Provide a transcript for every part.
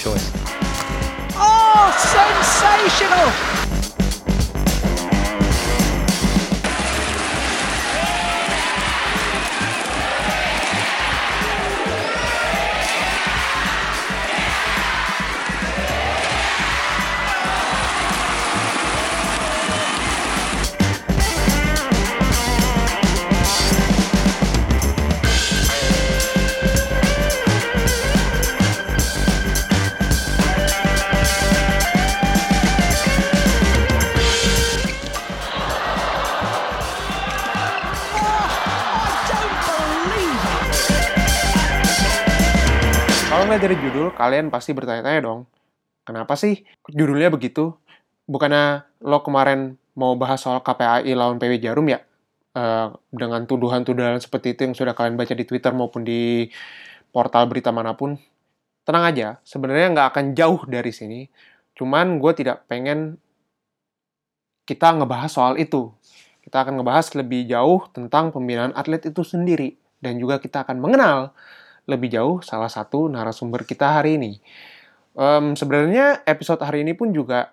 choice. Oh, sensational! Ngeliat dari judul, kalian pasti bertanya-tanya dong, kenapa sih judulnya begitu? Bukannya lo kemarin mau bahas soal KPAI lawan PW Jarum ya? Eh, dengan tuduhan-tuduhan seperti itu yang sudah kalian baca di Twitter maupun di portal berita mana pun. Tenang aja, sebenarnya nggak akan jauh dari sini. Cuman gue tidak pengen kita ngebahas soal itu. Kita akan ngebahas lebih jauh tentang pembinaan atlet itu sendiri. Dan juga kita akan mengenal lebih jauh salah satu narasumber kita hari ini. Em, sebenarnya episode hari ini pun juga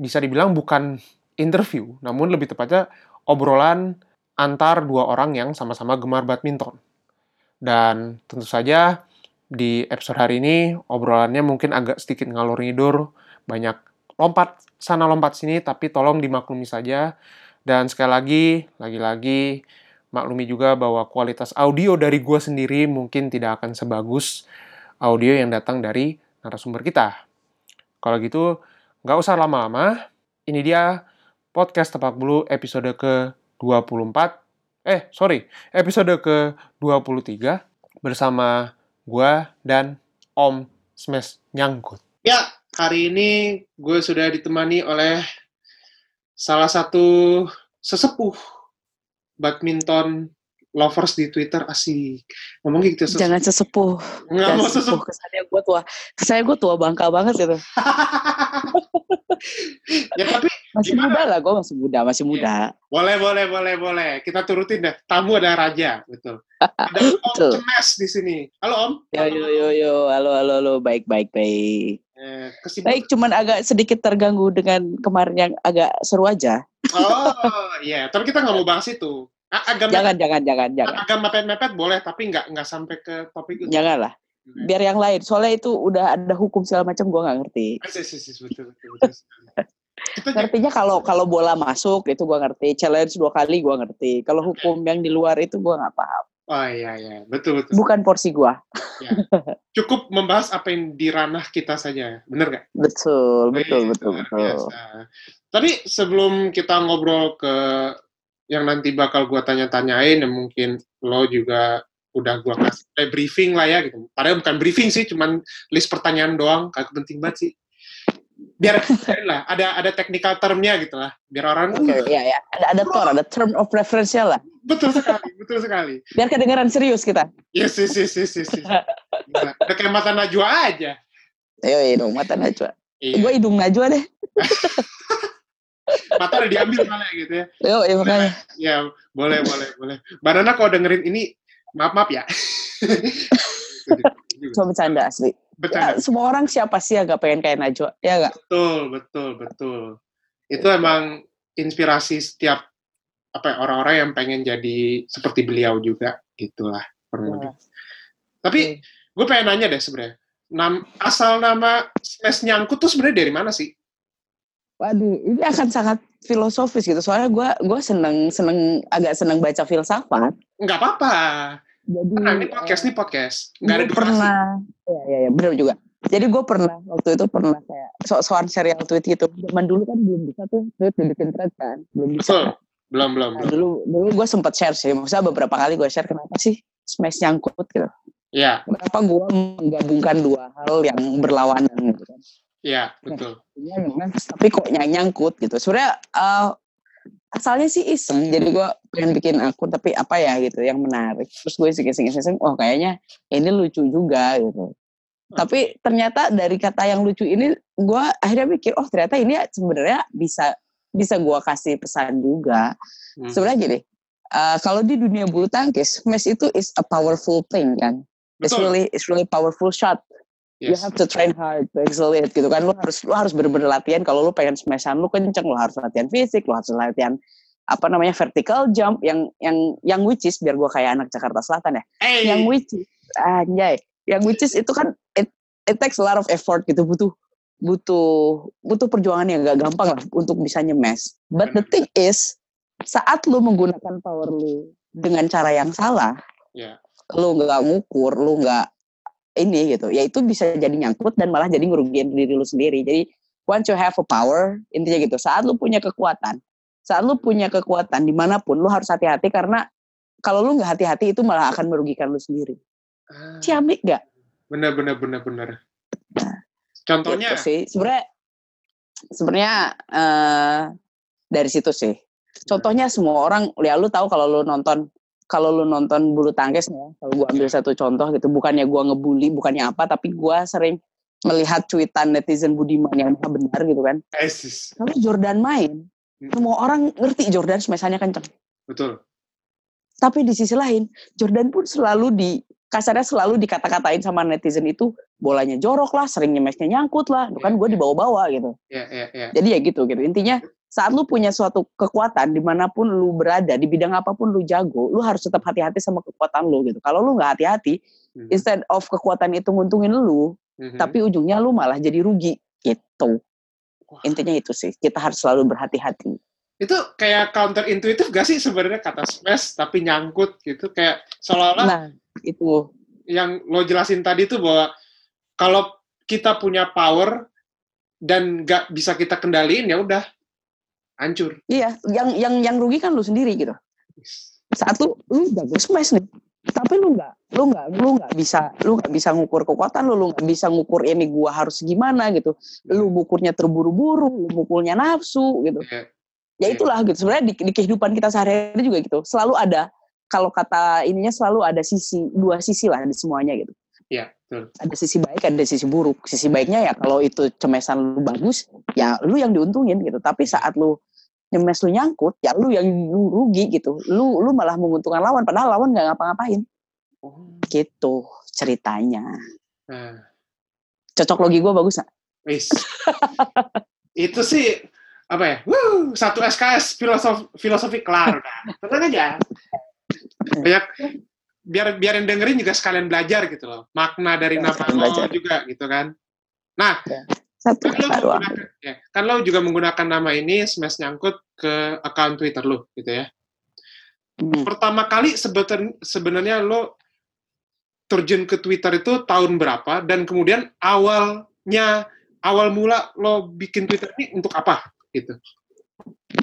bisa dibilang bukan interview, namun lebih tepatnya obrolan antar dua orang yang sama-sama gemar badminton. Dan tentu saja di episode hari ini obrolannya mungkin agak sedikit ngalur ngidur, banyak lompat sana lompat sini, tapi tolong dimaklumi saja. Dan sekali lagi, lagi-lagi maklumi juga bahwa kualitas audio dari gue sendiri mungkin tidak akan sebagus audio yang datang dari narasumber kita. Kalau gitu, nggak usah lama-lama. Ini dia podcast Tepak Bulu episode ke-24. Eh, sorry, episode ke-23 bersama gue dan Om Smash Nyangkut. Ya, hari ini gue sudah ditemani oleh salah satu sesepuh badminton lovers di Twitter asik. Ngomong gitu sesepuh. Jangan sesepuh. Nggak Jangan mau sesepuh. sesepuh. Kesannya gue tua. Kesannya gue tua bangka banget gitu. ya tapi Masih Gimana? muda lah, gue masih muda, masih muda. boleh boleh boleh boleh. Kita turutin deh. Tamu ada raja, betul. Ada Om Betul. Cemes di sini. Halo Om. Yo yo yo yo, halo halo halo, baik baik baik. Eh, kesibukan. Baik, cuman agak sedikit terganggu dengan kemarin yang agak seru aja. Oh iya, tapi kita nggak mau bahas itu. Agak Jangan jangan jangan jangan, agak mepet-mepet boleh, tapi nggak nggak sampai ke topik itu. jangan lah. Biar yang lain, soalnya itu udah ada hukum segala macam, gue nggak ngerti. Betul, betul, betul Ngertinya kalau kalau bola masuk itu gue ngerti, challenge dua kali gue ngerti. Kalau hukum yang di luar itu gue nggak paham. Oh iya iya, betul betul. Bukan porsi gue. Cukup membahas apa yang di ranah kita saja, bener nggak? Betul betul betul luar betul. biasa. Tapi sebelum kita ngobrol ke yang nanti bakal gua tanya-tanyain, dan mungkin lo juga udah gua kasih kayak briefing lah ya gitu. Padahal bukan briefing sih, cuman list pertanyaan doang, kagak penting banget sih. Biar lah, ada ada technical termnya gitu lah. Biar orang Oke, ya ya. Ada ada tor, ada term of reference lah. betul sekali, betul sekali. Biar kedengeran serius kita. Yes, yes, yes, yes, yes. yes. Gila, Udah kayak mata Najwa aja. Ayo hidung mata Najwa. Iya, Gue hidung Najwa deh. mata udah diambil malah gitu ya. Yo, ya makanya. Ya, boleh, boleh, boleh. Mbak Nana kalau dengerin ini, maaf maaf ya. Cuma bercanda asli. Ya, Bercanda. semua orang siapa sih yang gak pengen kayak Najwa? Ya gak? Betul, betul, betul. Itu emang inspirasi setiap apa ya, orang-orang yang pengen jadi seperti beliau juga, gitulah kurang lebih. Tapi gue pengen nanya deh sebenarnya, nam, asal nama Smash Nyangkut tuh sebenarnya dari mana sih? Waduh, ini akan sangat filosofis gitu. Soalnya gue gue seneng seneng agak seneng baca filsafat. Nggak apa-apa. Jadi Nah, ini podcast, ini podcast. Nggak ada durasi. pernah, ya ya ya benar juga. Jadi gue pernah waktu itu pernah kayak sok-sokan serial tweet gitu. Zaman dulu kan belum bisa tuh tweet dibikin thread kan, belum bisa. Betul. Belum, belum, Nah, belum. dulu dulu gue sempat share sih, maksudnya beberapa kali gue share kenapa sih smash nyangkut gitu. Iya, Kenapa gue menggabungkan dua hal yang berlawanan gitu kan. iya, betul. Iya, memang, tapi kok nyang nyangkut gitu. Sebenarnya eh, asalnya sih iseng, jadi gue pengen bikin akun tapi apa ya gitu yang menarik. Terus gue iseng-iseng, oh kayaknya ini lucu juga gitu. Tapi ternyata dari kata yang lucu ini, gue akhirnya mikir, oh ternyata ini sebenarnya bisa bisa gue kasih pesan juga. Hmm. Sebenarnya gini, eh, kalau di dunia bulu tangkis, smash itu is a powerful thing kan. It's really it's really powerful shot. You Yes. have to train hard to it gitu kan. Lu harus lu harus bener-bener latihan kalau lu pengen smashan lu kenceng, lu harus latihan fisik, lu harus latihan apa namanya vertical jump yang yang yang which is biar gua kayak anak Jakarta Selatan ya. Eh, Yang which is anjay, yang which is itu kan it, it takes a lot of effort gitu butuh butuh butuh perjuangan yang gak gampang lah untuk bisa nyemes. But the thing is saat lu menggunakan power lu dengan cara yang salah, ya. lu nggak ngukur, lu nggak ini gitu, ya itu bisa jadi nyangkut dan malah jadi ngerugiin diri lu sendiri. Jadi once you have a power, intinya gitu, saat lu punya kekuatan, saat lu punya kekuatan di mana pun, lu harus hati-hati karena kalau lu nggak hati-hati itu malah akan merugikan lu sendiri. Ah, Ciamik nggak? bener bener bener bener. Nah, Contohnya, Gitu sih. Sebenarnya sebenarnya eh, dari situ sih. Contohnya semua orang, ya lu tahu kalau lu nonton kalau lu nonton bulu tangkis ya, kalau gua ambil satu contoh gitu, bukannya gua ngebully, bukannya apa, tapi gua sering melihat cuitan netizen Budiman yang maha benar gitu kan. esis. Kalau Jordan main, Hmm. semua orang ngerti Jordan smash-nya kenceng. Betul. Tapi di sisi lain, Jordan pun selalu di kasarnya selalu dikata-katain sama netizen itu bolanya jorok lah, sering nyemesnya nyangkut lah, itu kan gue dibawa-bawa gitu. Ya, ya, ya. Jadi ya gitu gitu. Intinya saat lu punya suatu kekuatan di mana pun lu berada di bidang apa pun lu jago, lu harus tetap hati-hati sama kekuatan lu gitu. Kalau lu nggak hati-hati, Mhm, instead of kekuatan itu nguntungin lu, mhm. tapi ujungnya lu malah jadi rugi gitu. Wah, Intinya itu sih. Kita harus selalu berhati-hati. itu kayak counter intuitif gak sih sebenarnya kata smash tapi nyangkut gitu kayak seolah-olah Nah, itu yang lo jelasin tadi tuh bahwa kalau kita punya power dan nggak bisa kita kendaliin ya udah hancur. iya, yang yang yang rugi kan lu sendiri gitu. Saat lu jago smash nih, tapi lu nggak lu nggak lu nggak bisa lu nggak bisa ngukur kekuatan lu lu nggak bisa ngukur ini gua harus gimana gitu. Lu ngukurnya terburu-buru lu ngukurnya nafsu gitu. Ya, ya itulah gitu. Sebenarnya di, di kehidupan kita sehari-hari juga gitu. Selalu ada kalau kata ininya selalu ada sisi dua sisi lah di semuanya gitu ya, betul. ada sisi baik ada sisi buruk sisi baiknya ya kalau itu cemesan lu bagus ya lu yang diuntungin gitu tapi saat lu nyemes lu nyangkut ya lu yang rugi gitu lu lu malah menguntungkan lawan padahal lawan nggak ngapa-ngapain Oh, gitu ceritanya nah, cocok logi gue bagus nggak wis. itu sih apa ya? Wuh, satu SKS filosofi filosofi kelar udah. Tenang aja. Banyak biar biar yang dengerin juga sekalian belajar gitu loh. Makna dari Ya, nama juga gitu kan. Nah, satu kan lo ya, kan lo juga menggunakan nama ini smash nyangkut ke akun Twitter lo gitu ya. Hmm. Pertama kali sebeten- sebenarnya lo terjun ke Twitter itu tahun berapa dan kemudian awalnya awal mula lo bikin Twitter ini untuk apa gitu.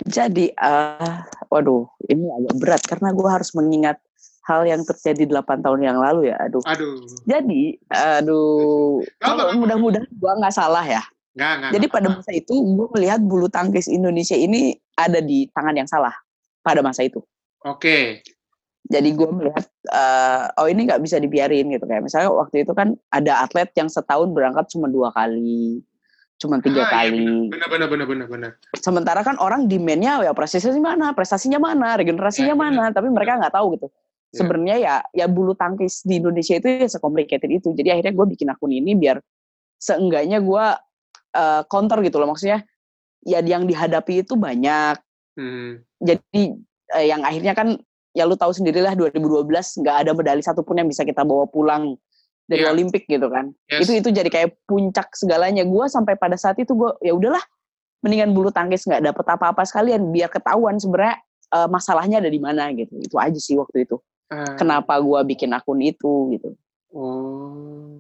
jadi eh waduh ini agak berat karena gue harus mengingat hal yang terjadi 8 tahun yang lalu ya aduh. Aduh, jadi aduh mudah-mudahan gue nggak salah ya. Nggak nggak. Jadi pada masa itu gue melihat bulu tangkis Indonesia ini ada di tangan yang salah pada masa itu. Oke, Jadi gue melihat eh, oh ini nggak bisa dibiarin gitu. Kayak misalnya waktu itu kan ada atlet yang setahun berangkat cuma dua kali, cuma tiga Ah, iya, kali. benar. Benar benar benar benar. Sementara kan orang demandnya ya prestasinya mana, prestasinya mana, regenerasinya Ya, mana, tapi mereka nggak tahu gitu. Ya. Sebenarnya ya ya bulu tangkis di Indonesia itu ya sekomplikated itu. Jadi akhirnya gue bikin akun ini biar seenggaknya gue eh, counter gitu loh maksudnya. Ya yang dihadapi itu banyak. Hmm, Jadi eh, yang akhirnya kan ya lu tahu sendirilah 2012 nggak ada medali satupun yang bisa kita bawa pulang dari Iya. Olimpik gitu kan yes. itu itu jadi kayak puncak segalanya gue sampai pada saat itu gue ya udahlah mendingan bulu tangkis nggak dapet apa-apa sekalian biar ketahuan sebenarnya eh, masalahnya ada di mana gitu itu aja sih waktu itu Ah, kenapa gue bikin akun itu gitu Oh.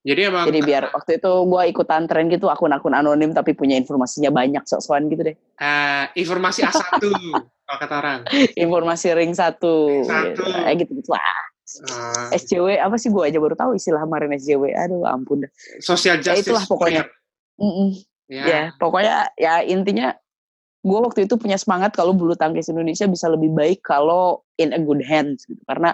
Jadi emang jadi biar waktu itu gue ikutan tren gitu akun-akun anonim tapi punya informasinya banyak sok-sokan gitu deh eh, informasi A1 kalau kata orang. informasi ring satu, Ring satu. gitu. kayak gitu gitu lah Ah, SJW apa sih gue aja baru tahu istilah kemarin SJW aduh ampun dah social justice. itulah pokoknya. Mm-mm. Ya. ya pokoknya ya intinya gue waktu itu punya semangat kalau bulu tangkis Indonesia bisa lebih baik kalau in a good hands gitu karena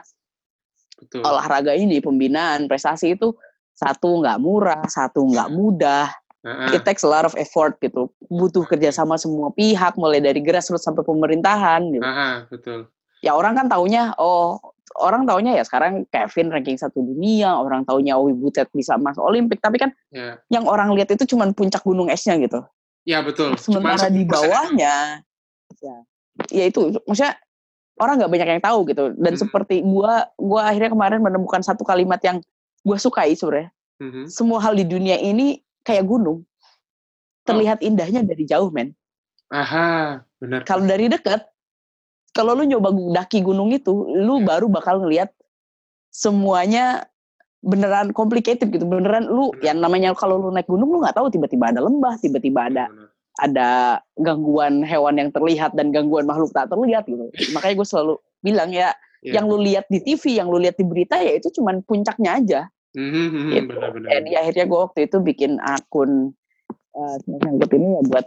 betul. olahraga ini pembinaan prestasi itu satu nggak murah satu nggak mudah Ah, ah. it takes a lot of effort gitu butuh kerjasama semua pihak mulai dari grassroots sampai pemerintahan gitu ah, betul. ya orang kan taunya oh orang taunya ya sekarang Kevin ranking satu dunia, orang taunya Owi Butet bisa masuk Olimpik, tapi kan Ya, yang orang lihat itu cuma puncak gunung esnya gitu. Ya betul. Sementara di 10%. bawahnya, ya, ya itu, maksudnya orang nggak banyak yang tahu gitu. Dan Hmm. seperti gua, gua akhirnya kemarin menemukan satu kalimat yang gua sukai sebenarnya. Mhm. Semua hal di dunia ini kayak gunung, terlihat indahnya dari jauh, men. Aha, benar. Kalau dari dekat, kalau lu nyoba daki gunung itu, lu Ya. baru bakal ngelihat semuanya beneran complicated gitu. Beneran lu Bener. yang namanya kalau lu naik gunung lu nggak tahu tiba-tiba ada lembah, tiba-tiba ada Benar. ada gangguan hewan yang terlihat dan gangguan makhluk tak terlihat gitu. Makanya gue selalu bilang ya, Iya. yang lu lihat di TV, yang lu lihat di berita ya itu cuman puncaknya aja. Mhm, mhm, Gitu. benar-benar. Jadi akhirnya gue waktu itu bikin akun uh, ini ya buat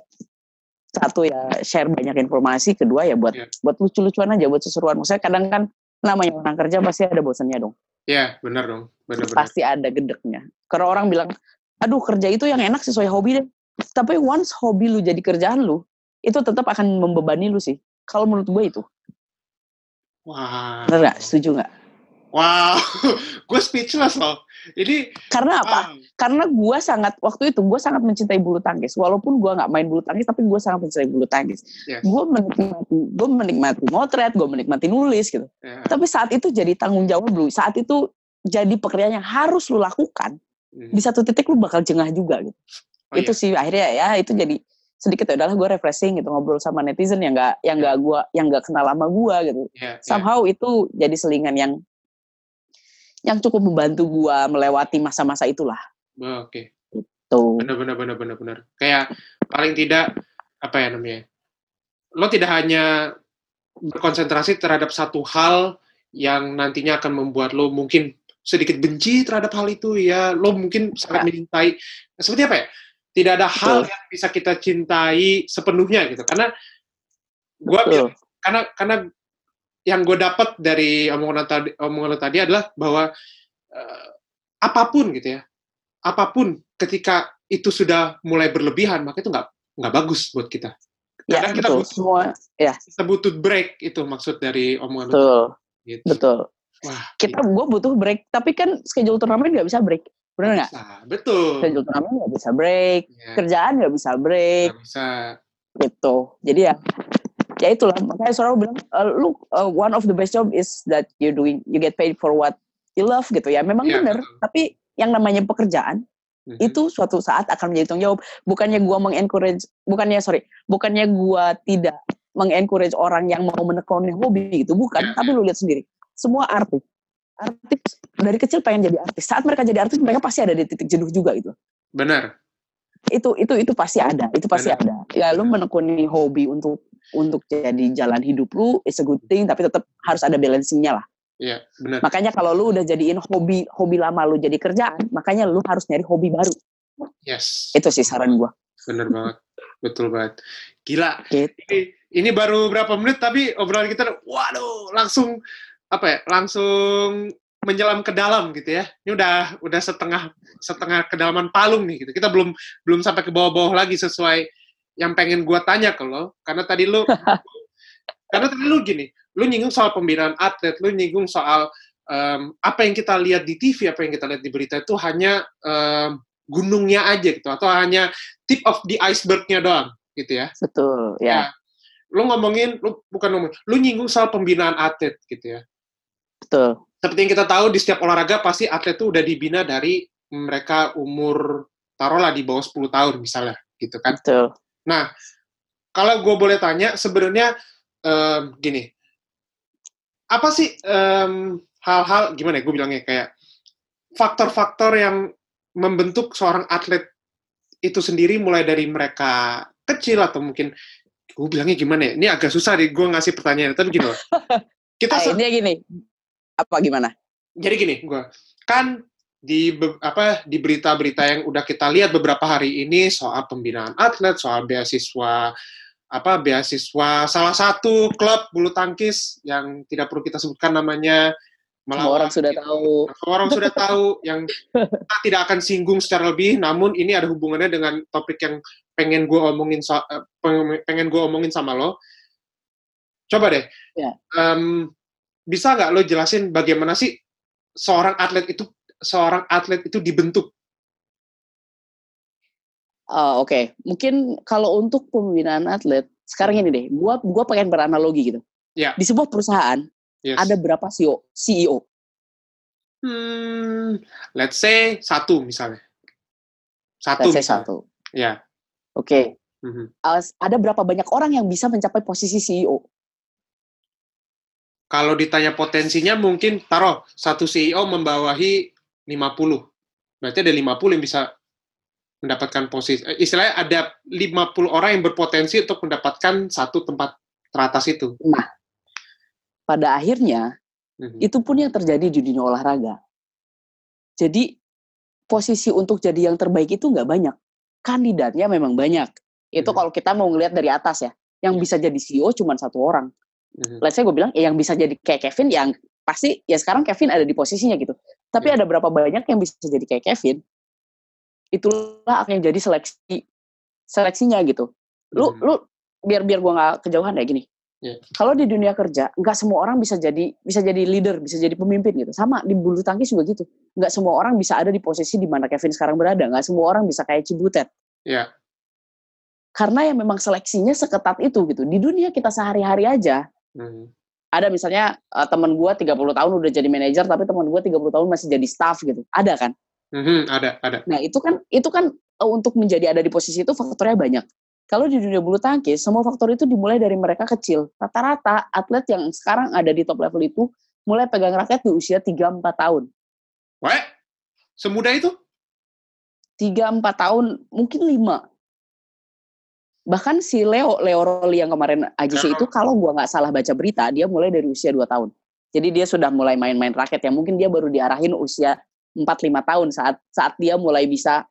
satu ya share banyak informasi, kedua ya buat Iya. buat lucu-lucuan aja, buat seseruan. Maksudnya kadang kan namanya orang kerja pasti ada bosannya dong, Ya, benar dong. Benar-benar. pasti ada gedeknya. Karena orang bilang, aduh kerja itu yang enak sesuai hobi deh. Tapi once hobi lu jadi kerjaan lu, itu tetap akan membebani lu sih. Kalau menurut gue itu, Wah. bener nggak? Setuju nggak? Wow, gue speechless loh. Ini Karena apa? wow. Karena gue sangat waktu itu gue sangat mencintai bulu tangkis. Walaupun gue nggak main bulu tangkis, tapi gue sangat mencintai bulu tangkis. Yes. Gue menikmati, gue menikmati motret, gue menikmati nulis gitu. Ya. Tapi saat itu jadi tanggung jawab lu. Saat itu jadi pekerjaan yang harus lu lakukan. Mhm. Di satu titik lu bakal jengah juga gitu. Oh, itu iya. sih akhirnya ya itu jadi sedikit ya udahlah gue refreshing gitu ngobrol sama netizen yang nggak yang nggak gua yang nggak kenal lama gua gitu. Ya, ya. Somehow itu jadi selingan yang yang cukup membantu gua melewati masa-masa itulah. Oh, Oke. Tuh. benar benar benar benar benar kayak paling tidak apa ya namanya lo tidak hanya berkonsentrasi terhadap satu hal yang nantinya akan membuat lo mungkin sedikit benci terhadap hal itu ya lo mungkin sangat Ya. mencintai seperti apa ya tidak ada hal Betul. yang bisa kita cintai sepenuhnya gitu karena gua Betul. karena karena yang gue dapat dari omongan tadi omongan tadi adalah bahwa eh, apa pun gitu ya apa pun ketika itu sudah mulai berlebihan maka itu nggak nggak bagus buat kita Ya Kadang kita betul. butuh- Semua kita butuh break itu maksud dari omongan betul. gitu. Betul. Wah, Kita gue butuh break, tapi kan schedule turnamen nggak bisa break. Bener nggak? betul Schedule turnamen nggak bisa break, Ya, kerjaan nggak bisa break. nggak bisa gitu jadi ya ya itulah. Makanya selalu bilang uh, lu uh, one of the best job is that you doing you get paid for what you love gitu ya. Memang Iya, benar tapi yang namanya pekerjaan Mhm. itu suatu saat akan menjadi tanggung jawab. Bukannya gua mengencourage bukannya sorry bukannya gua tidak mengencourage orang yang mau menekuni hobi itu bukan Ya, tapi lu lihat sendiri. Semua artis artis dari kecil pengen jadi artis. Saat mereka jadi artis mereka pasti ada di titik jenuh juga gitu. Benar itu itu itu pasti ada itu pasti Benar. ada. Ya lu menekuni hobi untuk untuk jadi jalan hidup lu is a good thing tapi tetap harus ada balancingnya lah. Iya, benar. Makanya kalau lu udah jadiin hobi hobi lama lu jadi kerjaan makanya lu harus nyari hobi baru. Yes. Itu sih saran gua. Benar banget. Betul banget. Gila. Gitu. Ini, ini baru berapa menit tapi obrolan kita waduh langsung apa ya langsung menyelam ke dalam gitu ya. Ini udah udah setengah setengah kedalaman palung nih gitu. Kita belum belum sampai ke bawah-bawah lagi sesuai yang pengen gua tanya ke lo karena tadi lu karena tadi lu gini lu nyinggung soal pembinaan atlet lu nyinggung soal em, apa yang kita lihat di TV apa yang kita lihat di berita itu hanya em, gunungnya aja gitu atau hanya tip of the icebergnya doang gitu ya? Betul ya. Lu ngomongin lu bukan ngomong lu nyinggung soal pembinaan atlet gitu ya? Betul. Seperti yang kita tahu di setiap olahraga pasti atlet itu udah dibina dari mereka umur taruhlah di bawah 10 tahun misalnya gitu kan? Betul nah kalau gue boleh tanya sebenarnya em, gini. Apa sih em, hal-hal gimana ya gue bilangnya kayak faktor-faktor yang membentuk seorang atlet itu sendiri mulai dari mereka kecil atau mungkin gue bilangnya gimana ya? Ini agak susah deh gue ngasih pertanyaan. Tapi gini loh. Kita ah, se- ini gini. Apa gimana? Jadi gini gue kan di apa di berita-berita yang udah kita lihat beberapa hari ini soal pembinaan atlet soal beasiswa apa beasiswa salah satu klub bulu tangkis yang tidak perlu kita sebutkan namanya. Semua orang sudah tahu. Semua orang sudah tahu yang kita tidak akan singgung secara lebih namun ini ada hubungannya dengan topik yang pengen gue omongin so, eh, pengen, gue omongin sama lo. Coba deh. Ya. Em, bisa nggak lo jelasin bagaimana sih seorang atlet itu seorang atlet itu dibentuk? Uh, Oke, okay. mungkin kalau untuk pembinaan atlet sekarang ini deh, gua gua pengen beranalogi gitu. Ya. Di sebuah perusahaan Yes. ada berapa CEO? CEO. Hmm, let's say satu misalnya. Satu Let's say misalnya. satu. Ya. Oke. Mhm. As- Ada berapa banyak orang yang bisa mencapai posisi CEO? Kalau ditanya potensinya mungkin taruh satu CEO membawahi 50. Berarti ada 50 yang bisa mendapatkan posisi. eh, Istilahnya ada 50 orang yang berpotensi untuk mendapatkan satu tempat teratas itu. Pada akhirnya Mhm. itu pun yang terjadi di dunia olahraga. Jadi posisi untuk jadi yang terbaik itu nggak banyak. Kandidatnya memang banyak. Itu Mhm. kalau kita mau ngelihat dari atas ya. Yang Iya. bisa jadi CEO cuma satu orang. Mhm. Let's say gue bilang, ya yang bisa jadi kayak Kevin yang pasti ya sekarang Kevin ada di posisinya gitu. Tapi Iya. ada berapa banyak yang bisa jadi kayak Kevin? Itulah akan jadi seleksi seleksinya gitu. Lu Mhm. lu biar biar gua nggak kejauhan ya gini. Iya. Kalau di dunia kerja, nggak semua orang bisa jadi bisa jadi leader, bisa jadi pemimpin gitu. Sama di bulu tangkis juga gitu. Nggak semua orang bisa ada di posisi di mana Kevin sekarang berada. Nggak semua orang bisa kayak Cibutet. Ya. Karena ya memang seleksinya seketat itu gitu. Di dunia kita sehari-hari aja, Mhm. Ada misalnya eh, teman gua 30 tahun udah jadi manajer, tapi teman gua 30 tahun masih jadi staff gitu. Ada kan? Mhm, Ada, ada. Nah itu kan itu kan eh, untuk menjadi ada di posisi itu faktornya banyak. Kalau di dunia bulu tangkis, semua faktor itu dimulai dari mereka kecil. Rata-rata atlet yang sekarang ada di top level itu mulai pegang raket di usia 3-4 tahun. Weh, semudah itu? 3-4 tahun, mungkin 5. Bahkan si Leo, Leo Roli yang kemarin AJC itu, kalau gua nggak salah baca berita, dia mulai dari usia 2 tahun. Jadi dia sudah mulai main-main raket yang mungkin dia baru diarahin usia 4-5 tahun saat saat dia mulai bisa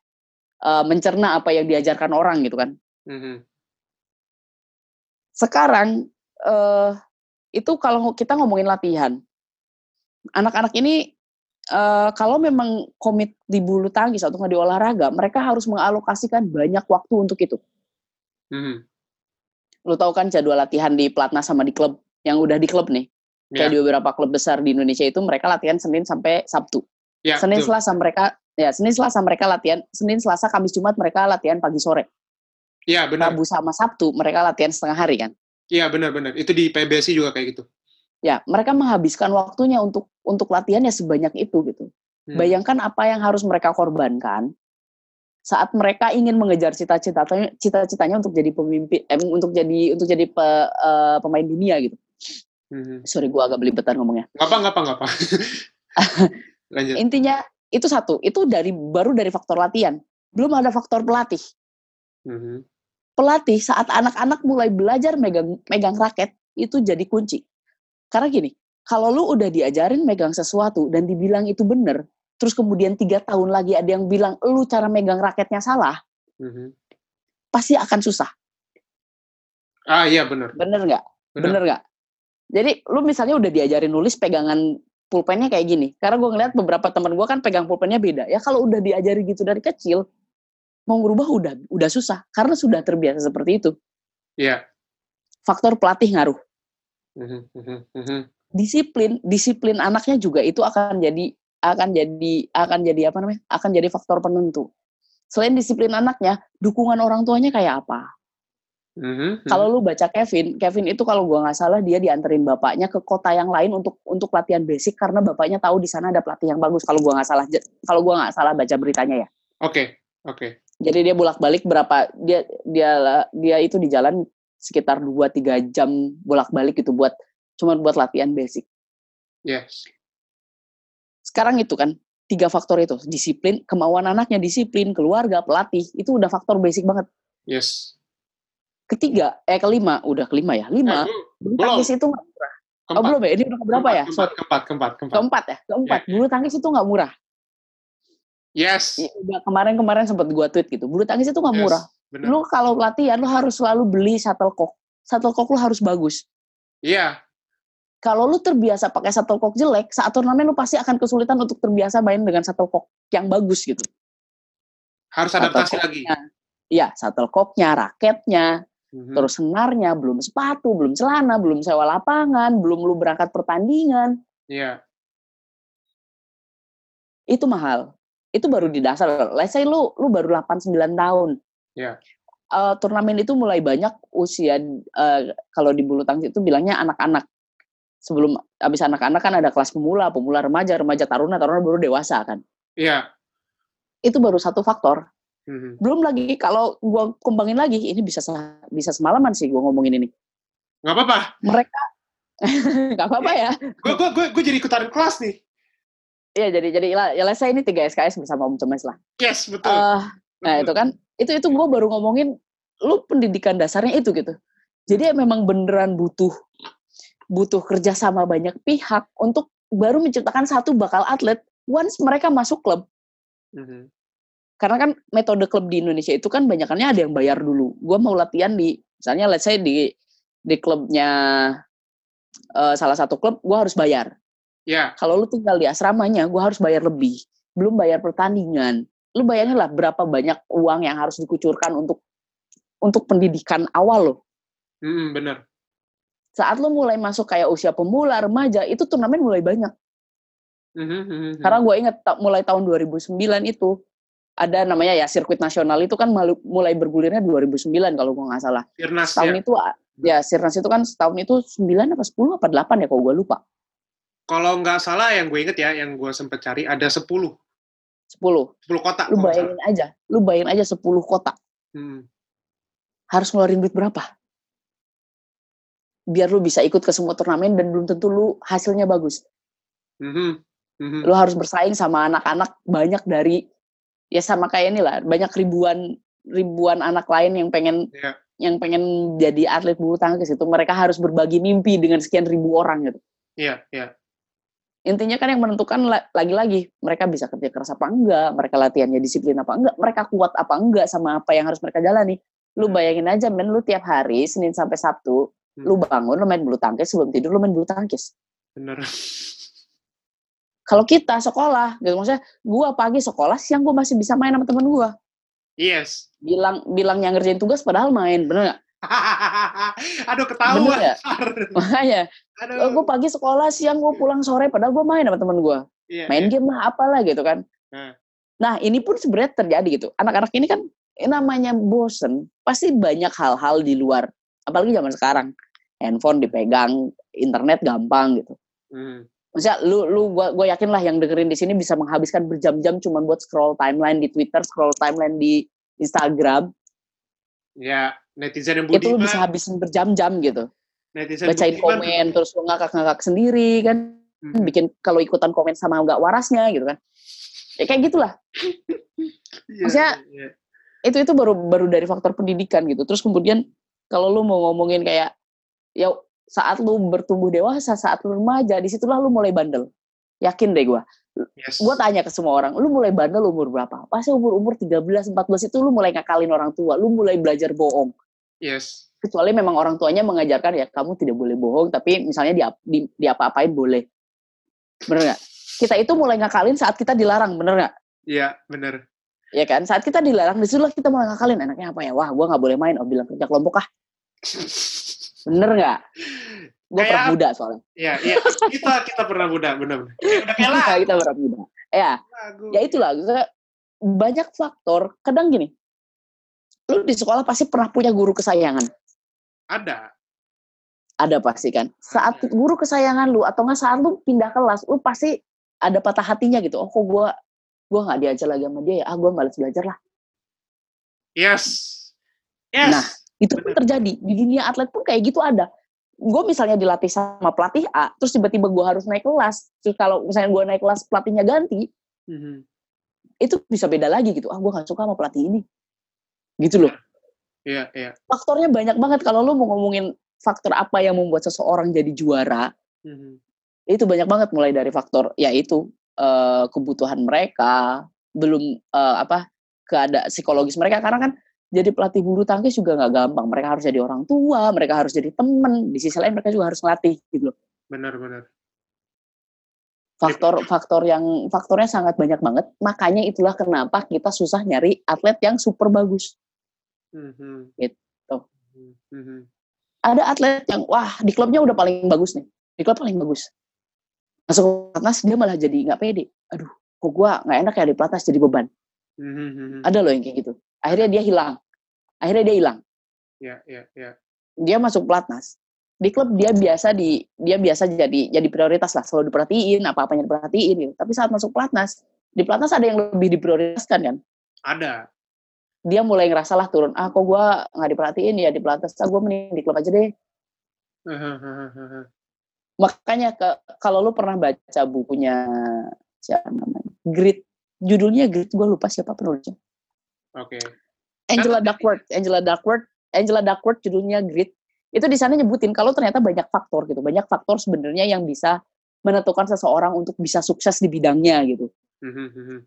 eh, mencerna apa yang diajarkan orang gitu kan. Mhm. sekarang eh itu kalau kita ngomongin latihan, anak-anak ini eh kalau memang komit di bulu tangkis atau nggak di olahraga, mereka harus mengalokasikan banyak waktu untuk itu. Mhm. Lu tahu kan jadwal latihan di pelatnas sama di klub yang udah di klub nih. Ya, Kayak di beberapa klub besar di Indonesia itu mereka latihan Senin sampai Sabtu. ya, Senin betul. Selasa mereka ya Senin Selasa mereka latihan, Senin Selasa Kamis Jumat mereka latihan pagi sore. Iya, benar. Rabu sama Sabtu mereka latihan setengah hari kan. Iya, benar-benar. Itu di PBSI juga kayak gitu. ya mereka menghabiskan waktunya untuk untuk latihannya sebanyak itu gitu. Hmm. Bayangkan apa yang harus mereka korbankan saat mereka ingin mengejar cita-citanya cita-citanya untuk jadi pemimpin eh, untuk jadi untuk jadi pe- eh, pemain dunia gitu. Mhm. Sorry gua agak belibetan ngomongnya. Nggak apa, nggak apa. Lanjut. Intinya itu satu, itu dari baru dari faktor latihan. Belum ada faktor pelatih. Mhm. Pelatih saat anak-anak mulai belajar megang megang raket itu jadi kunci. Karena gini, kalau lu udah diajarin megang sesuatu dan dibilang itu bener, terus kemudian tiga tahun lagi ada yang bilang lu cara megang raketnya salah, Mhm. pasti akan susah. Ah, iya benar. Bener nggak? Benar. Bener nggak? Jadi lu misalnya udah diajarin nulis pegangan pulpennya kayak gini. Karena gue ngeliat beberapa teman gue kan pegang pulpennya beda. Ya kalau udah diajari gitu dari kecil, mau ngerubah udah udah susah karena sudah terbiasa seperti itu. Iya. Faktor pelatih ngaruh. Mhm, mhm, mhm. Disiplin, disiplin anaknya juga itu akan jadi akan jadi akan jadi apa namanya? akan jadi faktor penentu. Selain disiplin anaknya, dukungan orang tuanya kayak apa? Mhm, mhm. Kalau lu baca Kevin, Kevin itu kalau gua nggak salah dia dianterin bapaknya ke kota yang lain untuk untuk latihan basic karena bapaknya tahu di sana ada pelatih yang bagus. Kalau gua nggak salah, kalau gua nggak salah baca beritanya ya. Oke, oke. Jadi dia bolak-balik berapa dia dia dia itu di jalan sekitar 2-3 jam bolak-balik itu buat cuma buat latihan basic. Yes. Sekarang itu kan tiga faktor itu, disiplin, kemauan anaknya disiplin, keluarga, pelatih, itu udah faktor basic banget. Yes. Ketiga, eh kelima, udah kelima ya, lima. Eh, Bulu tangkis itu nggak murah. Oh keempat. belum ya, ini udah berapa ya? Keempat, keempat, keempat, keempat. keempat ya keempat bulu tangkis itu nggak murah Yes. Ya, udah kemarin-kemarin sempat gua tweet gitu bulu tangkis itu nggak Yes, murah Benar. lu kalau latihan lu harus selalu beli shuttlecock shuttlecock lu harus bagus Iya. Kalau lu terbiasa pakai shuttlecock jelek saat turnamen lu pasti akan kesulitan untuk terbiasa main dengan shuttlecock yang bagus gitu Harus adaptasi lagi. Iya, shuttlecocknya, raketnya, Mhm. terus senarnya, belum sepatu, belum celana, belum sewa lapangan, belum lu berangkat pertandingan, Iya. itu mahal. Itu baru di dasar. Let's say lu lu baru 8 9 tahun. Iya. Eh, turnamen itu mulai banyak usia eh, kalau di bulu tangkis itu bilangnya anak-anak. Sebelum habis anak-anak kan ada kelas pemula, pemula remaja, remaja taruna, taruna baru dewasa kan. Iya. Itu baru satu faktor. Mhm. Belum lagi kalau gua kembangin lagi, ini bisa bisa semalaman sih gua ngomongin ini. Nggak apa-apa. Mereka nggak apa-apa ya. Gue gue gue gue jadi ikutan kelas nih. Iya jadi jadi ya, ya let's say ini 3 SKS bersama Om Cemes lah. Yes, betul. Eh, nah Betul. itu kan itu itu gue baru ngomongin lu pendidikan dasarnya itu gitu jadi ya memang beneran butuh butuh kerja sama banyak pihak untuk baru menciptakan satu bakal atlet once mereka masuk klub Mhm. karena kan metode klub di Indonesia itu kan banyakannya ada yang bayar dulu gue mau latihan di misalnya let's say di di klubnya eh, salah satu klub gue harus bayar Ya. kalau lu tinggal di asramanya gue harus bayar lebih belum bayar pertandingan lu bayangin lah berapa banyak uang yang harus dikucurkan untuk untuk pendidikan awal lo Mhm, bener. Saat lu mulai masuk kayak usia pemula remaja itu turnamen mulai banyak Mhm, mhm, mhm. karena gue inget ta- mulai tahun 2009 itu ada namanya ya sirkuit nasional itu kan malu- mulai bergulirnya 2009 kalau gue nggak salah Firnas tahun ya. itu ya sirnas itu kan setahun itu 9 apa 10 apa 8 ya kalau gue lupa Kalau nggak salah yang gue inget ya, yang gue sempet cari ada 10. 10 10 kota. lu salah. bayangin aja lu bayangin aja 10 kota Hmm. harus ngeluarin duit berapa? Biar lu bisa ikut ke semua turnamen dan belum tentu lu hasilnya bagus. Mhm, mhm. Lu harus bersaing sama anak-anak banyak dari ya sama kayak ini lah, banyak ribuan ribuan anak lain yang pengen Iya. yang pengen jadi atlet bulu tangkis itu mereka harus berbagi mimpi dengan sekian ribu orang gitu. Iya, iya. Intinya kan yang menentukan la- lagi-lagi mereka bisa kerja keras apa enggak, mereka latihannya disiplin apa enggak, mereka kuat apa enggak sama apa yang harus mereka jalani. Lu bayangin aja men lu tiap hari Senin sampai Sabtu Hmm. lu bangun lu main bulu tangkis sebelum tidur lu main bulu tangkis Bener. kalau kita sekolah gitu maksudnya gua pagi sekolah siang gua masih bisa main sama temen gua Yes. bilang bilang yang ngerjain tugas padahal main bener nggak Aduh, ketahuan. Bener nggak? makanya Aduh. gue pagi sekolah siang gua pulang sore padahal gua main sama temen gua Iya, main iya. game lah apalah gitu kan Hmm. nah ini pun sebenarnya terjadi gitu anak-anak ini kan namanya bosen pasti banyak hal-hal di luar apalagi zaman sekarang handphone dipegang internet gampang gitu Hmm. Maksudnya lu lu gua gua yakin lah yang dengerin di sini bisa menghabiskan berjam-jam cuma buat scroll timeline di Twitter, scroll timeline di Instagram. Ya, netizen yang Itu lu budiman. bisa habisin berjam-jam gitu. Netizen Bacain budiman. komen terus lu ngakak-ngakak sendiri kan. Hmm. Bikin kalau ikutan komen sama nggak warasnya gitu kan. Ya kayak gitulah. Iya, Maksudnya- iya. Itu itu baru baru dari faktor pendidikan gitu. Terus kemudian kalau lu mau ngomongin kayak ya saat lu bertumbuh dewasa, saat lu remaja, di situlah lu mulai bandel. Yakin deh gua. Yes. gue tanya ke semua orang, lu mulai bandel umur berapa? Pasti umur-umur 13, 14 itu lu mulai ngakalin orang tua, lu mulai belajar bohong. Yes. Kecuali memang orang tuanya mengajarkan ya kamu tidak boleh bohong, tapi misalnya di, di, di apa-apain boleh. Bener nggak? Kita itu mulai ngakalin saat kita dilarang, bener nggak? Iya, bener. Ya kan? Saat kita dilarang, di situlah kita mulai ngakalin. Enaknya apa ya? Wah, gue nggak boleh main. Oh, bilang kerja kelompok ah. Bener nggak? Gue Kayak pernah muda soalnya. Iya, iya. Kita kita pernah muda. Kayak Udah kayak lagu. kita pernah muda. Ya, lagu. ya itulah banyak faktor kadang gini lu di sekolah pasti pernah punya guru kesayangan Ada. ada pasti kan saat Ada. guru kesayangan lu atau nggak saat lu pindah kelas lu pasti ada patah hatinya gitu oh kok gua gua nggak diajar lagi sama dia ya ah gua malas belajar lah Yes. Yes. Nah, itu pun terjadi. Di dunia atlet pun kayak gitu ada. Gue misalnya dilatih sama pelatih A terus tiba-tiba gue harus naik kelas. Terus kalau misalnya gue naik kelas pelatihnya ganti Mhm. itu bisa beda lagi gitu. Ah gue nggak suka sama pelatih ini. Gitu loh. Iya, iya. faktornya banyak banget. Kalau lu mau ngomongin faktor apa yang membuat seseorang jadi juara Mhm. itu banyak banget. Mulai dari faktor yaitu eh, kebutuhan mereka belum eh, apa keadaan psikologis mereka. Karena kan jadi pelatih bulu tangkis juga nggak gampang mereka harus jadi orang tua mereka harus jadi temen di sisi lain mereka juga harus ngelatih gitu loh Benar, benar. faktor faktor yang faktornya sangat banyak banget makanya itulah kenapa kita susah nyari atlet yang super bagus Mhm. Gitu. Mhm. mhm. Ada atlet yang wah di klubnya udah paling bagus nih, di klub paling bagus. Masuk pelatnas dia malah jadi nggak pede. Aduh, kok gua nggak enak ya di pelatnas jadi beban. Mhm, mhm. Ada loh yang kayak gitu. Akhirnya dia hilang. Akhirnya dia hilang. Ya, ya, ya. Dia masuk pelatnas. Di klub dia biasa di dia biasa jadi jadi prioritas lah, selalu diperhatiin, apa-apanya diperhatiin gitu. Tapi saat masuk pelatnas, di pelatnas ada yang lebih diprioritaskan kan. Ada. Dia mulai ngerasa lah turun, ah kok gua nggak diperhatiin ya di pelatnas, ah gua mending di klub aja deh. Makanya ke, kalau lu pernah baca bukunya siapa namanya? Grit. Judulnya Grit, gue lupa siapa penulisnya. Oke. Angela Kan- Duckworth, Angela Duckworth, Angela Duckworth judulnya Grit. Itu di sana nyebutin kalau ternyata banyak faktor gitu, banyak faktor sebenarnya yang bisa menentukan seseorang untuk bisa sukses di bidangnya gitu. Mhm, mhm.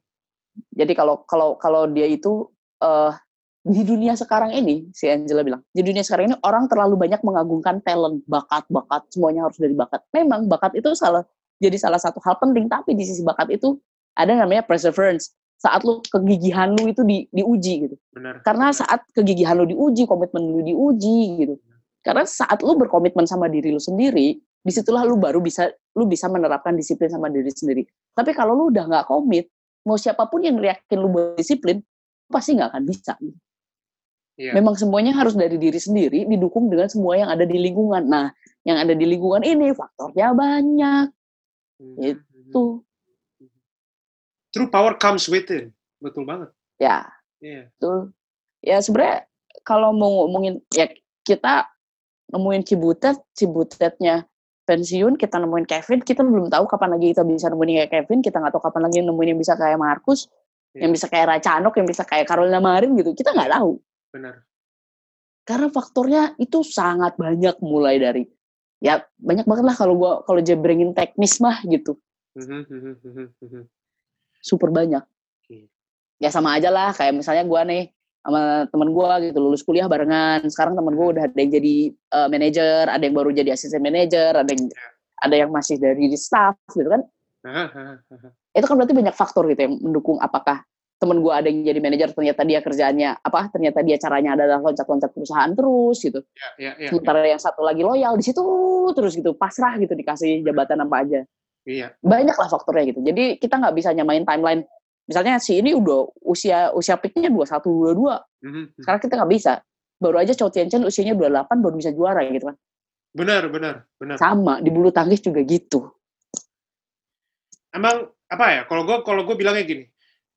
Jadi kalau kalau kalau dia itu eh di dunia sekarang ini, si Angela bilang, di dunia sekarang ini orang terlalu banyak mengagungkan talent, bakat, bakat, semuanya harus dari bakat. Memang bakat itu salah jadi salah satu hal penting, tapi di sisi bakat itu ada namanya perseverance. Saat lu kegigihan lu itu di, diuji gitu. Benar. Karena saat kegigihan lu diuji, komitmen lu diuji gitu. Karena saat lu berkomitmen sama diri lu sendiri, di situlah lu baru bisa lu bisa menerapkan disiplin sama diri sendiri. Tapi kalau lu udah nggak komit, mau siapa pun yang yakin lu berdisiplin, lu pasti nggak akan bisa. Iya. Memang semuanya harus dari diri sendiri, didukung dengan semua yang ada di lingkungan. Nah, yang ada di lingkungan ini faktornya banyak. Mhm, Itu True power comes within. Betul banget. ya Iya. Betul. Ya sebenarnya kalau mau ngomongin ya kita nemuin Cibutet, Cibutetnya pensiun, kita nemuin Kevin, kita belum tahu kapan lagi kita bisa nemuin kayak Kevin, kita nggak tahu kapan lagi nemuin yang bisa kayak Markus, Iya. yang bisa kayak Racanok, yang bisa kayak Carolina Marin gitu. Kita nggak tahu. Benar. Karena faktornya itu sangat banyak mulai dari ya banyak banget lah kalau gua kalau jebrengin teknis mah gitu. Super banyak. Ya sama aja lah kayak misalnya gua nih sama temen gua gitu lulus kuliah barengan. Sekarang temen gua udah ada yang jadi eh, manajer ada yang baru jadi asisten manajer ada yang ada yang masih dari staff gitu kan. Itu kan berarti banyak faktor gitu yang mendukung apakah temen gua ada yang jadi manajer ternyata dia kerjaannya apa ternyata dia caranya adalah loncat-loncat perusahaan terus gitu. Ya, ya, ya. sementara yang satu lagi loyal di situ terus gitu pasrah gitu dikasih jabatan apa aja Iya. banyak lah faktornya gitu. Jadi kita nggak bisa nyamain timeline. Misalnya si ini udah usia usia peaknya dua satu dua dua. Mhm. sekarang kita nggak bisa. Baru aja Chow Tien Chen usianya 28 baru bisa juara gitu kan. Benar, benar, benar. sama di bulu tangkis juga gitu. Emang apa ya kalau gue kalau gue bilangnya gini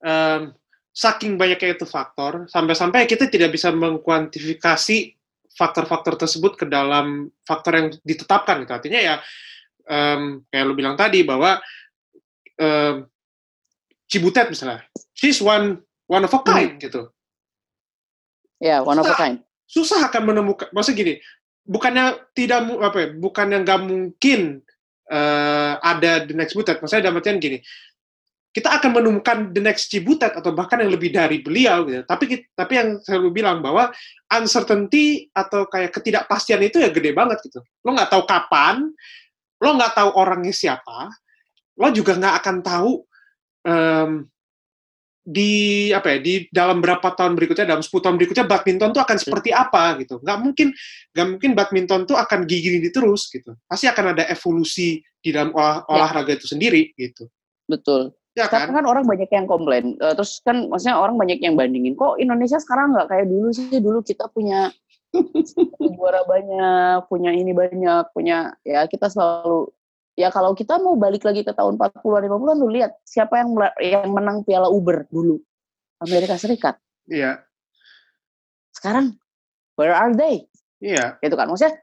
em, saking banyaknya itu faktor sampai-sampai kita tidak bisa mengkuantifikasi faktor-faktor tersebut ke dalam faktor yang ditetapkan gitu. Artinya ya em, kayak lu bilang tadi bahwa em, Cibutet misalnya she's one one of a kind gitu. Ya one of a kind. Susah akan menemukan maksud gini bukannya tidak apa ya bukannya nggak mungkin eh, ada the next Butet maksudnya dalam artian gini kita akan menemukan the next Cibutet atau bahkan yang lebih dari beliau gitu. Tapi tapi yang saya selalu bilang bahwa uncertainty atau kayak ketidakpastian itu ya gede banget gitu. Lo nggak tahu kapan lo nggak tahu orangnya siapa lo juga nggak akan tahu em, di apa ya di dalam berapa tahun berikutnya dalam 10 tahun berikutnya badminton tuh akan seperti apa gitu. Nggak mungkin nggak mungkin badminton tuh akan gini-gini terus gitu. Pasti akan ada evolusi di dalam olah- olahraga itu sendiri gitu. Betul. Ya sekarang kan? kan orang banyak yang komplain Eh, terus kan maksudnya orang banyak yang bandingin kok Indonesia sekarang nggak kayak dulu sih? Dulu kita punya juara banyak punya ini banyak punya ya kita selalu ya kalau kita mau balik lagi ke tahun 40-an 50-an lu lihat siapa yang yang menang piala Uber dulu? Amerika Serikat. Iya. Sekarang where are they? Iya. Gitu kan maksudnya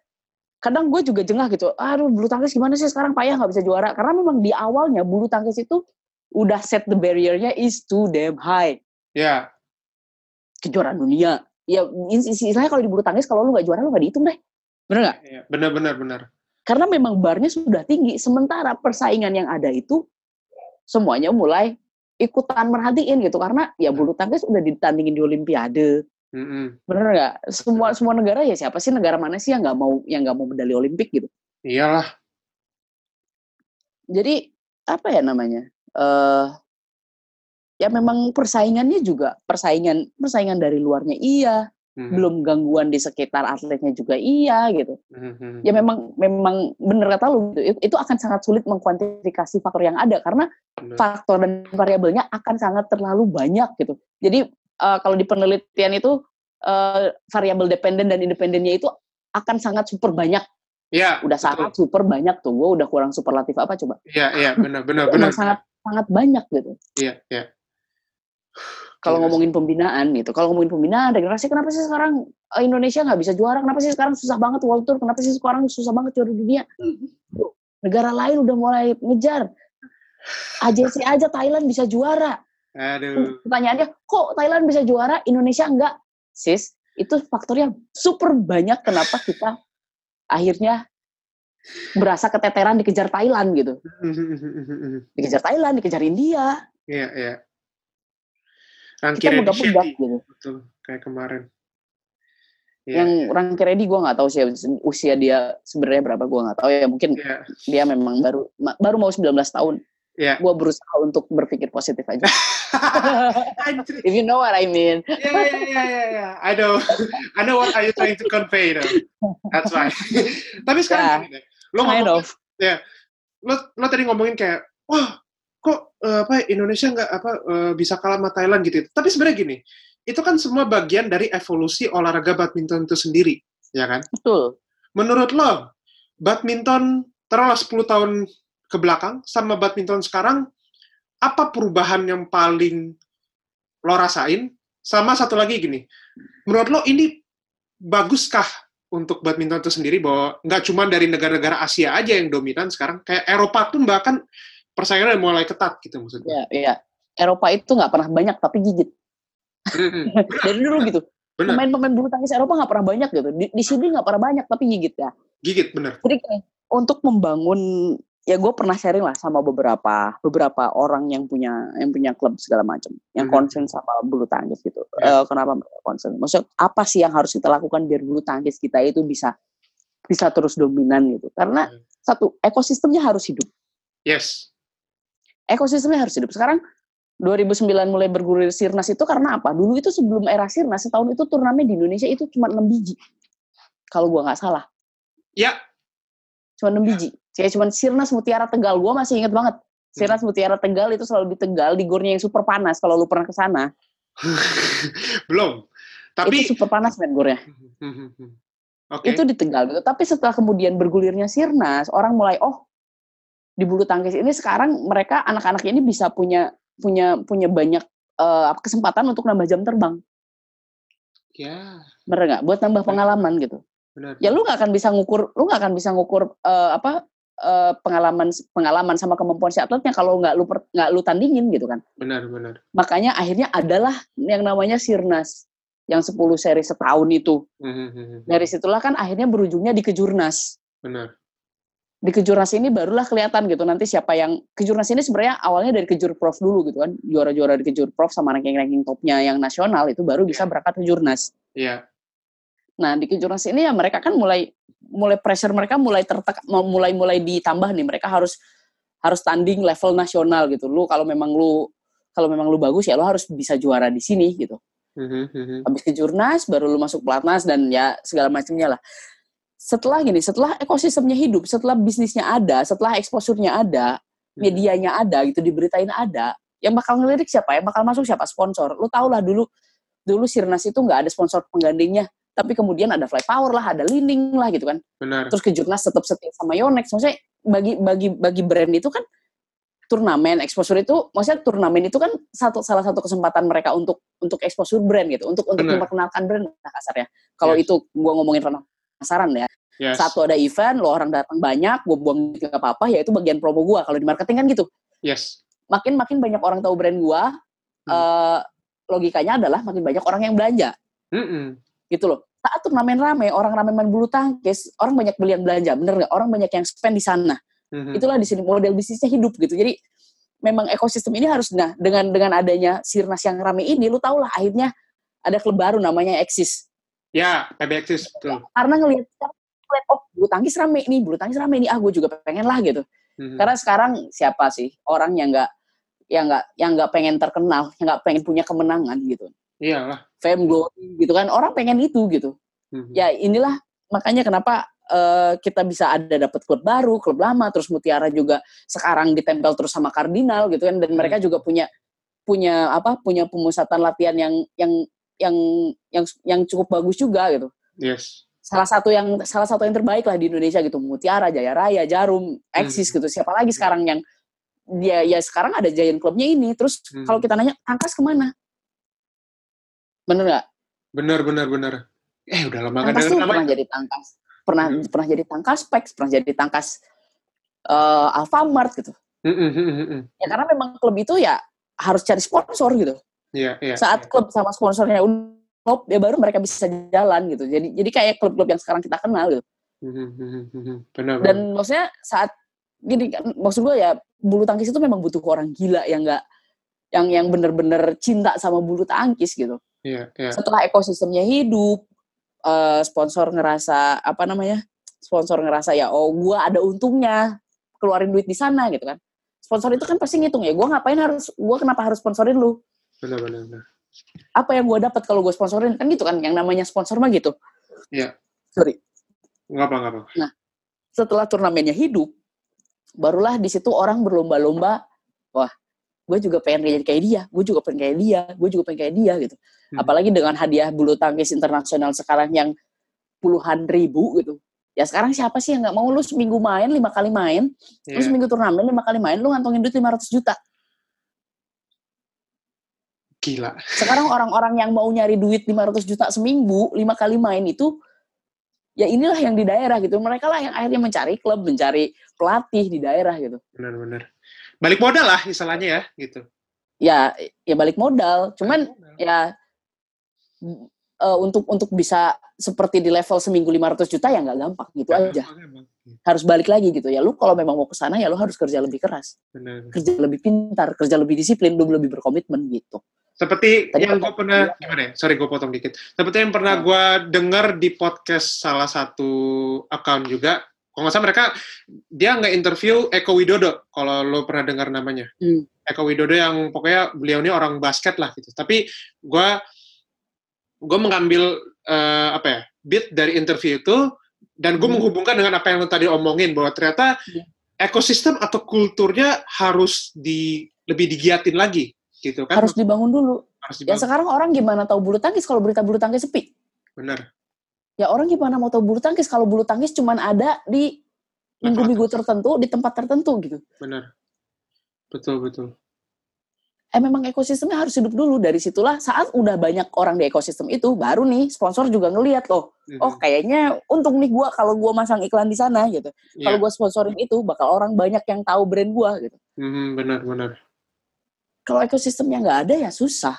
kadang gue juga jengah gitu aduh bulu tangkis gimana sih sekarang payah nggak bisa juara? Karena memang di awalnya bulu tangkis itu udah set the barrier-nya is too damn high. Ya kejuaraan dunia ya is- istilahnya kalau di bulu tangkis kalau lu nggak juara lu nggak dihitung deh. Bener nggak? Iya. benar benar benar karena memang barnya sudah tinggi sementara persaingan yang ada itu semuanya mulai ikutan merhatiin gitu karena ya bulu tangkis udah ditandingin di olimpiade. Mm-mm. bener nggak? Semua semua negara ya siapa sih negara mana sih yang nggak mau yang nggak mau medali olimpik gitu? Iyalah. Jadi apa ya namanya eh ya memang persaingannya juga persaingan persaingan dari luarnya iya Mhm. belum gangguan di sekitar atletnya juga iya gitu. Mhm. Ya memang memang bener kata lu. Itu- Itu akan sangat sulit mengkuantifikasi faktor yang ada karena Benar. faktor dan variabelnya akan sangat terlalu banyak gitu. Jadi eh, kalau di penelitian itu eh, variabel dependen dan independennya itu akan sangat super banyak. Iya, Udah betul. sangat super banyak tuh. Gue udah kurang superlatif apa coba? Iya, iya, benar, benar, benar. sangat sangat banyak gitu. Iya, iya. Kalau Iya ngomongin pembinaan gitu, kalau ngomongin pembinaan regenerasi, kenapa sih sekarang eh, Indonesia nggak bisa juara? Kenapa sih sekarang susah banget World Tour? Kenapa sih sekarang susah banget juara dunia? Negara lain udah mulai ngejar. AJC aja Thailand bisa juara. Aduh. Pertanyaannya, kok Thailand bisa juara, Indonesia enggak? Sis, itu faktornya super banyak kenapa kita akhirnya berasa keteteran dikejar Thailand gitu. Dikejar Thailand, dikejar India. Iya, iya. Rangki Kita gitu. betul, kayak kemarin. Iya, Yang Ranky Reddy gue nggak tahu sih usia dia sebenarnya berapa gue nggak tahu ya mungkin iya, dia memang baru baru mau 19 tahun. iya. Gue berusaha untuk berpikir positif aja. If you know what I mean. Yeah, yeah, yeah, yeah, yeah. I know, I know what are you trying to convey though. That's why. Tapi sekarang Yeah, gini deh, lo ngomong, of. lo, lo tadi ngomongin kayak, wah, eh, apa Indonesia nggak apa eh, bisa kalah sama Thailand gitu. Tapi sebenarnya gini, itu kan semua bagian dari evolusi olahraga badminton itu sendiri, ya kan? Betul. Menurut lo, badminton taruhlah 10 tahun ke belakang sama badminton sekarang, apa perubahan yang paling lo rasain? Sama satu lagi gini, menurut lo ini baguskah untuk badminton itu sendiri bahwa nggak cuma dari negara-negara Asia aja yang dominan sekarang, kayak Eropa pun bahkan persaingannya udah mulai ketat gitu maksudnya. Ya, iya. Eropa itu nggak pernah banyak tapi gigit. Dari dulu gitu. Pemain-pemain bulu tangkis Eropa nggak pernah banyak gitu. Di, di sini nggak pernah banyak tapi gigit ya. gigit bener. Jadi untuk membangun ya gue pernah sharing lah sama beberapa beberapa orang yang punya yang punya klub segala macam yang Mhm. concern sama bulu tangkis gitu. Ya. Eh, kenapa mereka concern? Maksudnya apa sih yang harus kita lakukan biar bulu tangkis kita itu bisa bisa terus dominan gitu? Karena Hmm. satu ekosistemnya harus hidup. Yes. Ekosistemnya harus hidup. Sekarang 2009 mulai bergulir Sirnas itu karena apa? Dulu itu sebelum era Sirnas setahun itu turnamen di Indonesia itu cuma 6 biji. Kalau gua nggak salah. Ya, cuma 6 biji. Kayak cuma Sirnas Mutiara Tegal. Gua masih inget banget. Sirnas Mutiara Tegal itu selalu di Tegal, di gornya yang super panas. Kalau lu pernah ke sana, belum. Tapi itu super panas men gornya. Oke. Itu di Tegal gitu. Tapi setelah kemudian bergulirnya Sirnas, orang mulai oh di bulu tangkis ini sekarang mereka anak-anak ini bisa punya punya punya banyak apa, kesempatan untuk nambah jam terbang. Ya, Bener nggak? Buat nambah pengalaman gitu. benar. Ya lu nggak akan bisa ngukur, lu nggak akan bisa ngukur eh, apa eh, pengalaman pengalaman sama kemampuan si atletnya kalau nggak lu nggak lu tandingin gitu kan. Benar, benar. makanya akhirnya adalah yang namanya Sirnas yang 10 seri setahun itu. Mhm, Dari situlah kan akhirnya berujungnya di Kejurnas. Benar. Di Kejurnas ini barulah kelihatan gitu nanti siapa yang Kejurnas ini sebenarnya awalnya dari Kejur Prof dulu gitu kan. Juara-juara di Kejur Prof sama ranking-ranking topnya yang nasional itu baru bisa Iya. berangkat ke Jurnas. Iya. Nah, di Kejurnas ini ya mereka kan mulai mulai pressure mereka mulai tertekan mulai mulai ditambah nih. Mereka harus harus tanding level nasional gitu. Lu kalau memang lu kalau memang lu bagus ya lu harus bisa juara di sini gitu. Mhm, mhm. habis ke jurnas baru lu masuk pelatnas dan ya segala macamnya lah setelah gini setelah ekosistemnya hidup setelah bisnisnya ada setelah exposure-nya ada Hmm. medianya ada gitu diberitain ada yang bakal ngelirik siapa yang bakal masuk siapa sponsor lu tau lah dulu dulu Sirnas itu nggak ada sponsor penggandingnya tapi kemudian ada Fly Power lah ada Lining lah gitu kan Benar. terus ke jurnas tetap setia sama Yonex maksudnya bagi bagi bagi brand itu kan turnamen exposure itu maksudnya turnamen itu kan satu salah satu kesempatan mereka untuk untuk exposure brand gitu untuk untuk Benar. memperkenalkan brand nah, kasarnya kalau Yes. itu gua ngomongin penasaran ya Yes. satu ada event lo orang datang banyak gua buang duit nggak apa-apa ya itu bagian promo gua kalau di marketing kan gitu Yes. makin makin banyak orang tahu brand gua Hmm. eh, logikanya adalah makin banyak orang yang belanja Mm-mm. gitu loh saat turnamen rame orang rame main bulu tangkis orang banyak beli yang belanja bener nggak orang banyak yang spend di sana Mhm. itulah di sini model bisnisnya hidup gitu jadi memang ekosistem ini harus nah dengan dengan adanya sirnas yang rame ini lu tau lah akhirnya ada klub baru namanya Exis Ya, PBXis betul. karena ngelihat oh bulu tangkis rame nih bulu tangkis rame nih ah gue juga pengen lah gitu Mhm. karena sekarang siapa sih orang yang nggak yang nggak yang nggak pengen terkenal yang nggak pengen punya kemenangan gitu Iyalah. fame glory gitu kan orang pengen itu gitu Mhm. ya inilah makanya kenapa eh, kita bisa ada dapat klub baru klub lama terus Mutiara juga sekarang ditempel terus sama Cardinal gitu kan dan mereka juga punya punya apa punya pemusatan latihan yang yang yang yang yang cukup bagus juga gitu Yes. salah satu yang salah satu yang terbaik lah di Indonesia gitu Mutiara Jaya Raya Jarum eksis gitu siapa lagi sekarang yang dia ya sekarang ada Giant Clubnya ini terus Hmm. kalau kita nanya tangkas ke mana bener nggak Benar, benar, benar. Eh, udah lama nggak tangkas dengar namanya. pernah jadi tangkas pernah Hmm. pernah jadi tangkas Pex pernah jadi tangkas eh Alfamart gitu Mhm, mhm, mhm. ya karena memang klub itu ya harus cari sponsor gitu Iya, iya. saat klub sama sponsornya klop ya baru mereka bisa jalan gitu jadi jadi kayak klub-klub yang sekarang kita kenal gitu Mhm, mhm, mhm. Benar, dan benar. maksudnya saat gini maksud gue ya bulu tangkis itu memang butuh orang gila yang enggak yang yang bener-bener cinta sama bulu tangkis gitu Iya, iya. setelah ekosistemnya hidup eh, sponsor ngerasa apa namanya sponsor ngerasa ya oh gue ada untungnya keluarin duit di sana gitu kan sponsor itu kan pasti ngitung ya gue ngapain harus gue kenapa harus sponsorin lu Benar, benar, benar. apa yang gue dapat kalau gue sponsorin kan gitu kan yang namanya sponsor mah gitu Iya. sorry Nggak apa, nggak apa. setelah turnamennya hidup barulah di situ orang berlomba-lomba wah gue juga pengen jadi kayak dia gue juga pengen kayak dia gue juga pengen kayak dia gitu Hmm. apalagi dengan hadiah bulu tangkis internasional sekarang yang puluhan ribu gitu ya sekarang siapa sih yang nggak mau lu seminggu main lima kali main terus Iya. seminggu turnamen lima kali main lu ngantongin duit 500 juta Gila. sekarang orang-orang yang mau nyari duit 500 juta seminggu lima kali main itu ya inilah yang di daerah gitu mereka lah yang akhirnya mencari klub mencari pelatih di daerah gitu Benar, benar. Balik modal lah istilahnya ya, gitu. ya ya balik modal cuman Balik modal. ya eh, untuk untuk bisa seperti di level seminggu 500 juta ya nggak gampang gitu Nggak aja gampang emang. Harus balik lagi gitu ya lu kalau memang mau ke sana ya lu harus kerja lebih keras Benar. kerja lebih pintar kerja lebih disiplin lu lebih berkomitmen gitu Seperti Tadi yang gue pernah, gimana ya? Sorry, gue potong dikit. Seperti yang pernah Ya. gue dengar di podcast salah satu account juga. Kalau nggak salah mereka, dia nggak interview Eko Widodo, kalau lo pernah dengar namanya. Hmm. Eko Widodo yang pokoknya beliau ini orang basket lah gitu. Tapi gue gue mengambil eh, apa ya bit dari interview itu dan gue Hmm. menghubungkan dengan apa yang lo tadi omongin bahwa ternyata Iya. ekosistem atau kulturnya harus di lebih digiatin lagi gitu kan? Harus dibangun dulu. Harus ya dibangun. sekarang orang gimana tahu bulu tangkis kalau berita bulu tangkis sepi? Benar. Ya orang gimana mau tahu bulu tangkis kalau bulu tangkis cuman ada di minggu-minggu tertentu di tempat tertentu gitu. Benar. Betul betul eh memang ekosistemnya harus hidup dulu. Dari situlah saat udah banyak orang di ekosistem itu baru nih sponsor juga ngelihat loh. Mhm. oh kayaknya untung nih gua kalau gua masang iklan di sana gitu. Iya. kalau gua sponsorin itu bakal orang banyak yang tahu brand gua gitu. Mhm, benar benar. Kalau ekosistemnya nggak ada ya susah.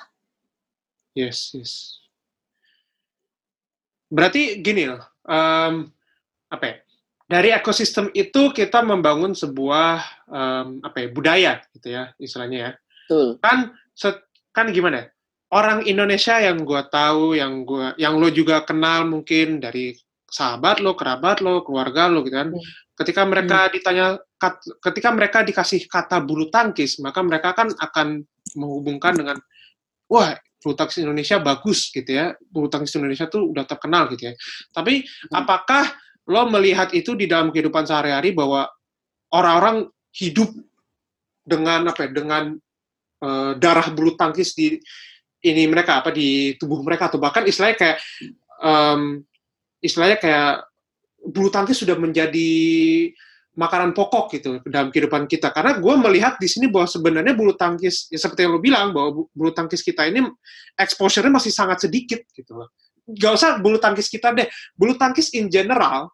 Yes yes. Berarti gini loh em, apa ya? Dari ekosistem itu kita membangun sebuah em, apa ya budaya gitu ya istilahnya ya betul kan se- kan gimana ya? orang Indonesia yang gua tahu yang gua yang lo juga kenal mungkin dari sahabat lo kerabat lo keluarga lo gitu kan Hmm. ketika mereka ditanya kat- ketika mereka dikasih kata bulu tangkis maka mereka kan akan menghubungkan dengan wah bulu tangkis Indonesia bagus gitu ya bulu tangkis Indonesia tuh udah terkenal gitu ya tapi Hmm. apakah lo melihat itu di dalam kehidupan sehari-hari bahwa orang-orang hidup dengan apa ya, dengan eh, darah bulu tangkis di ini mereka apa di tubuh mereka atau bahkan istilahnya kayak em, istilahnya kayak bulu tangkis sudah menjadi makanan pokok gitu dalam kehidupan kita. Karena gue melihat di sini bahwa sebenarnya bulu tangkis ya seperti yang lo bilang bahwa bu- bulu tangkis kita ini exposure-nya masih sangat sedikit gitu loh. Gak usah bulu tangkis kita deh bulu tangkis in general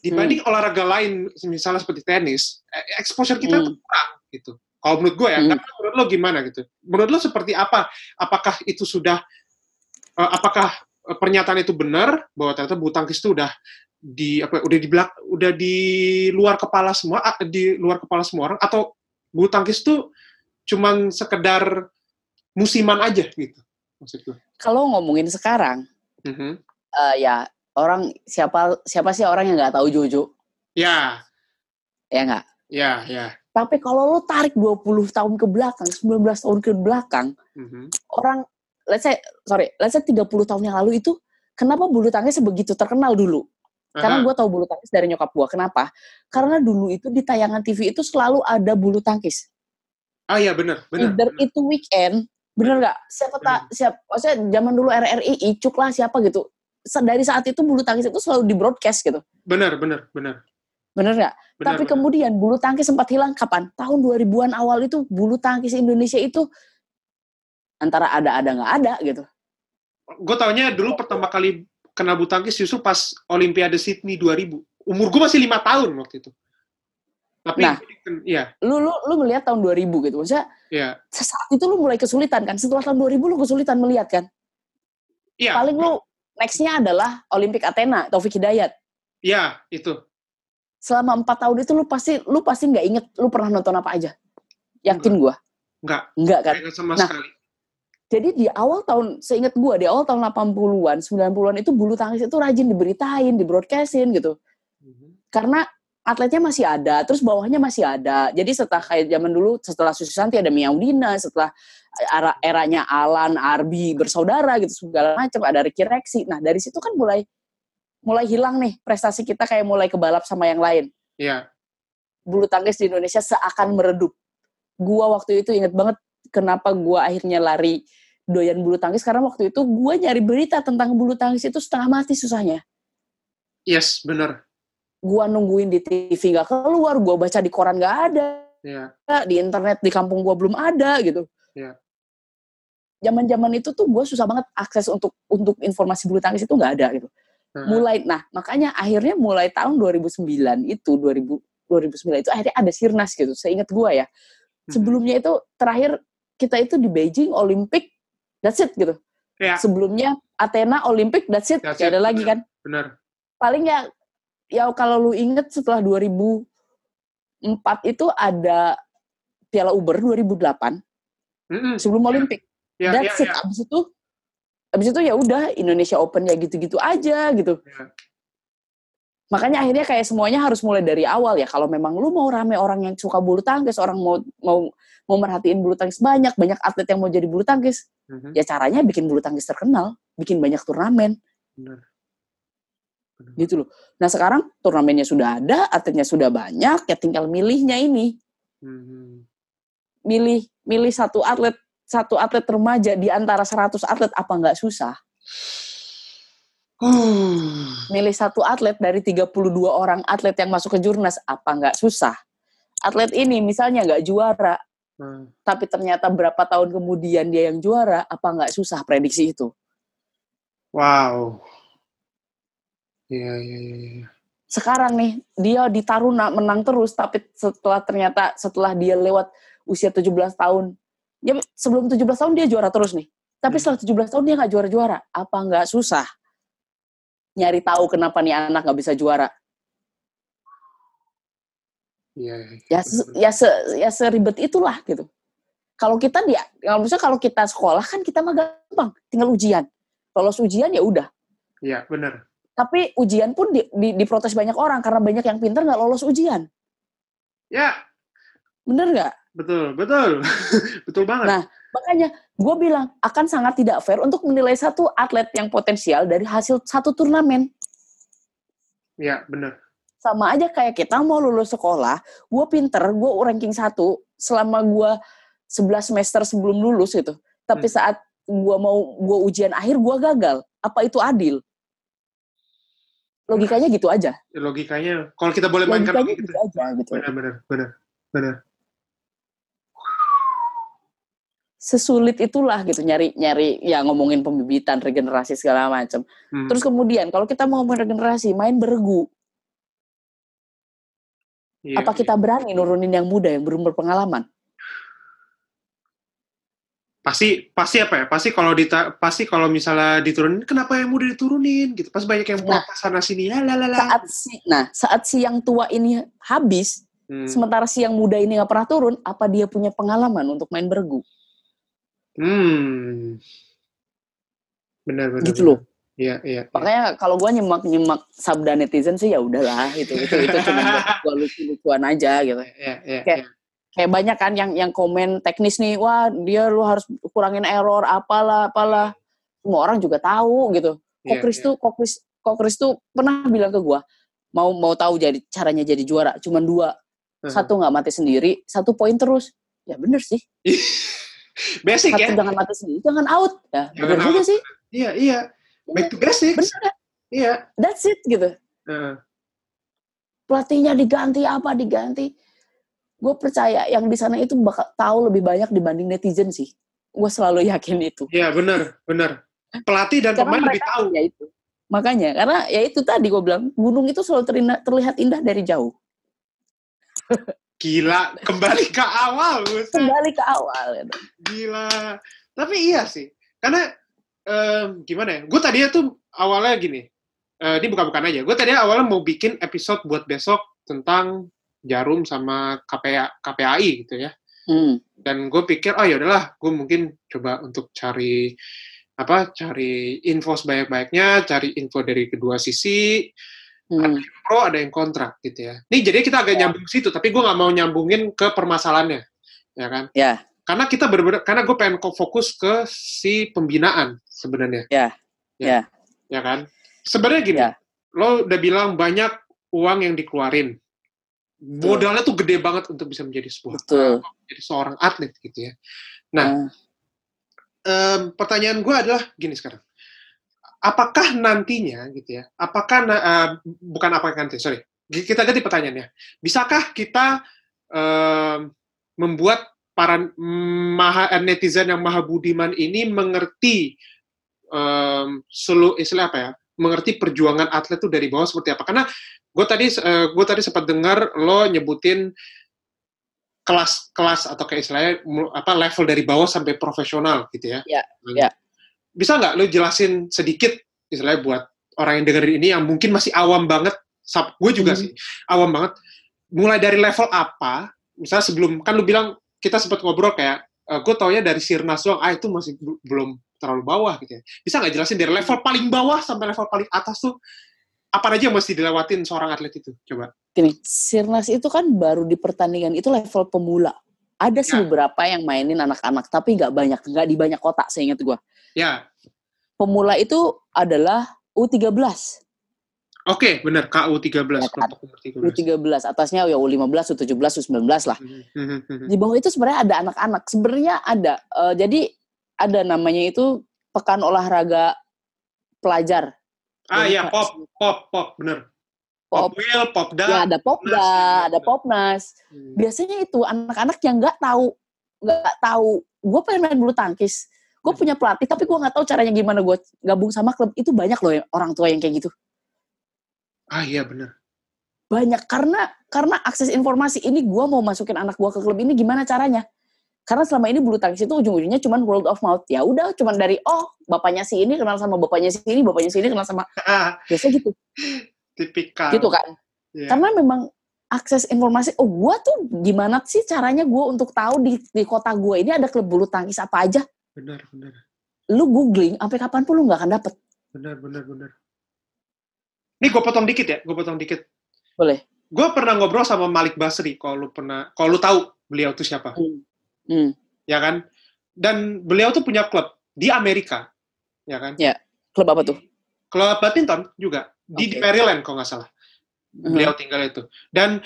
dibanding olahraga lain misalnya seperti tenis eh, exposure kita Hmm. kurang gitu kalau menurut gue ya Hmm. karena menurut lo gimana gitu? Menurut lo seperti apa? Apakah itu sudah eh, apakah eh, pernyataan itu benar bahwa ternyata bulu tangkis itu udah di apa udah di belak udah di luar kepala semua di luar kepala semua orang? Atau bulu tangkis itu cuman sekedar musiman aja gitu maksud gue kalau ngomongin sekarang Mhm. eh, ya orang siapa siapa sih orang yang nggak tahu Jojo? Ya. Ya nggak? Ya ya tapi kalau lo tarik 20 tahun ke belakang 19 tahun ke belakang Mhm. orang let's say sorry, let's say 30 tahun yang lalu itu kenapa bulu tangkis sebegitu terkenal dulu? Karena Aha. gue tahu bulu tangkis dari nyokap gue. Kenapa? Karena dulu itu di tayangan TV itu selalu ada bulu tangkis. Ah iya benar, benar. Either benar. itu weekend, bener nggak? Siapa tak siap? Maksudnya zaman dulu RRI, Icuk lah siapa gitu. Dari saat itu bulu tangkis itu selalu di broadcast gitu. Benar, benar, benar. Bener nggak? Tapi kemudian bulu tangkis sempat hilang kapan? Tahun 2000-an awal itu bulu tangkis Indonesia itu antara ada-ada nggak ada gitu. gue taunya dulu pertama kali kena bulu tangkis justru pas Olimpiade Sydney 2000. Umur gue masih lima tahun waktu itu. Tapi, Nah. ya, Lu lu lu melihat tahun 2000 gitu. Maksudnya ya, saat itu lu mulai kesulitan kan. Setelah tahun 2000 lu kesulitan melihat kan. iya, Paling lu nextnya adalah Olimpik Athena, Taufik Hidayat. ya itu. Selama empat tahun itu lu pasti lu pasti nggak inget lu pernah nonton apa aja. Yakin gua? Enggak, Enggak kan? kayak sama Nah. sekali. Jadi di awal tahun, seingat gua di awal tahun 80-an, 90-an itu bulu tangkis itu rajin diberitain, di broadcastin gitu. Mhm. Karena atletnya masih ada, terus bawahnya masih ada. Jadi setelah kayak zaman dulu, setelah Susanti ada Miaudina, setelah era eranya Alan, Arbi bersaudara gitu segala macam, ada Ricky Rexi. Nah dari situ kan mulai mulai hilang nih prestasi kita kayak mulai kebalap sama yang lain. Iya, Bulu tangkis di Indonesia seakan meredup. Gua waktu itu inget banget kenapa gua akhirnya lari doyan bulu tangkis karena waktu itu gua nyari berita tentang bulu tangkis itu setengah mati susahnya. yes, benar. Gua nungguin di TV nggak keluar, gua baca di koran nggak ada, Ya, di internet di kampung gua belum ada gitu. Iya. Zaman-zaman itu tuh gua susah banget akses untuk untuk informasi bulu tangkis itu nggak ada gitu. Nah, Mulai, nah makanya akhirnya mulai tahun 2009 itu 2000 2009 itu akhirnya ada Sirnas gitu. Seingat gua ya. Mhm. Sebelumnya itu terakhir kita itu di Beijing Olimpik, that's it gitu. ya, Sebelumnya Athena Olimpik, that's it. That's Gak ada it, lagi kan. benar. Paling ya, ya kalau lu inget setelah 2004 itu ada Piala Uber 2008 Mhm. sebelum Olimpik. Ya, that's ya, it. ya. Abis itu, abis itu ya udah Indonesia Open ya gitu-gitu aja gitu. Ya. Makanya akhirnya kayak semuanya harus mulai dari awal ya. Kalau memang lu mau rame orang yang suka bulu tangkis, orang mau mau mau merhatiin bulu tangkis banyak, banyak atlet yang mau jadi bulu tangkis, Mhm. ya caranya bikin bulu tangkis terkenal, bikin banyak turnamen Benar. Benar. gitu loh. Nah sekarang turnamennya sudah ada, atletnya sudah banyak, ya tinggal milihnya ini, Mhm. milih milih satu atlet satu atlet remaja di antara 100 atlet apa nggak susah? Huh. Milih satu atlet dari 32 orang atlet yang masuk ke jurnas apa nggak susah? Atlet ini misalnya nggak juara, Nah, tapi ternyata berapa tahun kemudian dia yang juara, apa nggak susah prediksi itu? Wow. Iya, iya, iya. iya. Sekarang nih, dia di Taruna menang terus, tapi setelah ternyata setelah dia lewat usia 17 tahun, ya sebelum 17 tahun dia juara terus nih. Tapi Hmm. setelah 17 tahun dia nggak juara-juara. Apa nggak susah? Nyari tahu kenapa nih anak nggak bisa juara. Iya. Ya, se- ya, se, ya seribet itulah gitu. Kalau kita dia, kalau misalnya kalau kita sekolah kan kita mah gampang, tinggal ujian. Lolos ujian ya udah. Iya, benar. Tapi ujian pun di, di, diprotes banyak orang karena banyak yang pintar nggak lolos ujian. Ya, Bener nggak? Betul, betul. betul banget. Nah, Makanya gue bilang akan sangat tidak fair untuk menilai satu atlet yang potensial dari hasil satu turnamen. Iya, benar. Sama aja kayak kita mau lulus sekolah, gue pinter, gue ranking satu selama gue 11 semester sebelum lulus gitu. Tapi Hmm. saat gue mau gue ujian akhir gue gagal. Apa itu adil? Logikanya gitu aja. Logikanya, kalau kita boleh mainkan Logikanya logika gitu gitu. aja gitu. Benar, benar, benar, benar. Sesulit itulah gitu nyari nyari ya ngomongin pembibitan, regenerasi segala macam. Hmm. Terus kemudian kalau kita mau ngomongin regenerasi, main bergu. Iya, Apa iya. kita berani nurunin yang muda yang belum berpengalaman? pasti pasti apa ya? Pasti kalau dita, pasti kalau misalnya diturunin, kenapa yang muda diturunin gitu? Pas banyak yang Nah. sana sini, ya lah. Saat si, nah saat si yang tua ini habis, Hmm. sementara si yang muda ini nggak pernah turun, apa dia punya pengalaman untuk main bergu? Hmm. Benar, benar. Gitu benar. loh. Iya, iya. iya. Makanya kalau gua nyimak nyimak sabda netizen sih ya udahlah itu itu itu cuma gua lucu-lucuan aja gitu. Iya, iya, iya. kayak banyak kan yang yang komen teknis nih wah dia lu harus kurangin error apalah apalah semua orang juga tahu gitu kok Iya, Chris iya. tuh kok Chris kok Chris tuh pernah bilang ke gua mau mau tahu jadi caranya jadi juara cuman dua Mhm. satu nggak mati sendiri satu poin terus ya bener sih Basic satu ya. jangan mati sendiri jangan out ya Jangan bener juga out. sih Iya, iya. Back to basics. bener kan? Iya. that's it gitu Heeh. pelatihnya diganti apa diganti gue percaya yang di sana itu bakal tahu lebih banyak dibanding netizen sih gue selalu yakin itu Iya, benar, benar. Pelatih dan Karena pemain lebih tahu. ya itu makanya karena ya itu tadi gue bilang gunung itu selalu terlihat indah dari jauh Gila, kembali ke awal, kembali ke awal gitu. Gila. Tapi iya sih. Karena em, gimana ya? Gue tadinya tuh awalnya gini. Eh, ini bukan-bukan aja. Gue tadinya awalnya mau bikin episode buat besok tentang Jarum sama KPA, KPAI gitu ya. Hmm. Dan gue pikir, oh ya udahlah, gue mungkin coba untuk cari apa? Cari info sebanyak-banyaknya, cari info dari kedua sisi, Hmm. pro ada yang kontra gitu ya. Nih jadi kita agak Ya. nyambung situ, tapi gue nggak mau nyambungin ke permasalahannya, ya kan? Ya. Karena kita benar-benar, karena gue pengen fokus ke si pembinaan sebenarnya. Ya. Ya. Ya kan? Sebenarnya gini, Ya. lo udah bilang banyak uang yang dikeluarin. Modalnya tuh gede banget untuk bisa menjadi sebuah Betul. menjadi seorang atlet gitu ya. Nah, Hmm. em, pertanyaan gue adalah gini sekarang. Apakah nantinya gitu ya? Apakah eh, bukan apakah nanti, sorry. Kita ganti pertanyaannya. Bisakah kita em, membuat para maha, netizen yang maha budiman ini mengerti em, selu istilah apa ya? Mengerti perjuangan atlet itu dari bawah seperti apa? Karena gue tadi gue tadi sempat dengar lo nyebutin kelas-kelas atau kayak istilahnya apa level dari bawah sampai profesional gitu ya. Ya, Hmm. ya. Bisa nggak lo jelasin sedikit istilahnya buat orang yang dengerin ini yang mungkin masih awam banget, sab gue juga Hmm. sih awam banget. Mulai dari level apa? Misalnya sebelum kan lo bilang kita sempat ngobrol kayak gue taunya dari Sirnas doang, ah itu masih belum terlalu bawah gitu ya. Bisa nggak jelasin dari level paling bawah sampai level paling atas tuh apa aja yang mesti dilewatin seorang atlet itu? Coba. Gini, Sirnas itu kan baru di pertandingan itu level pemula. Ada sih Ya. beberapa yang mainin anak-anak, tapi nggak banyak, nggak di banyak kota, seingat gua. Ya, Pemula itu adalah U13. oke, benar KU 13 Ya kan? kelompok umur 13. U13, atasnya ya U15, U17, U19 lah. Mhm. Di bawah itu sebenarnya ada anak-anak. Sebenarnya ada. eh, jadi ada namanya itu pekan olahraga pelajar. Ah ya, pop, pop, pop, bener. Pop. Pop Will, Pop Da. Ya ada popda, Popnas, ada ya. popnas. Hmm. Biasanya itu anak-anak yang nggak tahu, nggak tahu. Gue pengen main bulu tangkis. Gue punya pelatih, tapi gue nggak tahu caranya gimana gue gabung sama klub. Itu banyak loh yang- orang tua yang kayak gitu. Ah iya bener. Banyak karena karena akses informasi ini gue mau masukin anak gue ke klub ini gimana caranya? Karena selama ini bulu tangkis itu ujung-ujungnya cuman world of mouth. Ya udah, cuman dari oh bapaknya si ini kenal sama bapaknya si ini, bapaknya si ini kenal sama biasa gitu, tipikal. gitu kan? Iya. Karena memang akses informasi, oh gue tuh gimana sih caranya gue untuk tahu di, di kota gue ini ada klub bulu tangkis apa aja? Bener, bener. Lu googling, sampai kapan pun lu nggak akan dapet. Bener, bener, bener. Nih gue potong dikit ya, gue potong dikit. Boleh. Gue pernah ngobrol sama Malik Basri, kalau lu pernah, kalau lu tahu beliau tuh siapa, Hmm. ya kan? Dan beliau tuh punya klub di Amerika, ya kan? Ya. Klub apa tuh? Klub badminton juga di, di Oke. Maryland kalau nggak salah. Beliau tinggal itu. Dan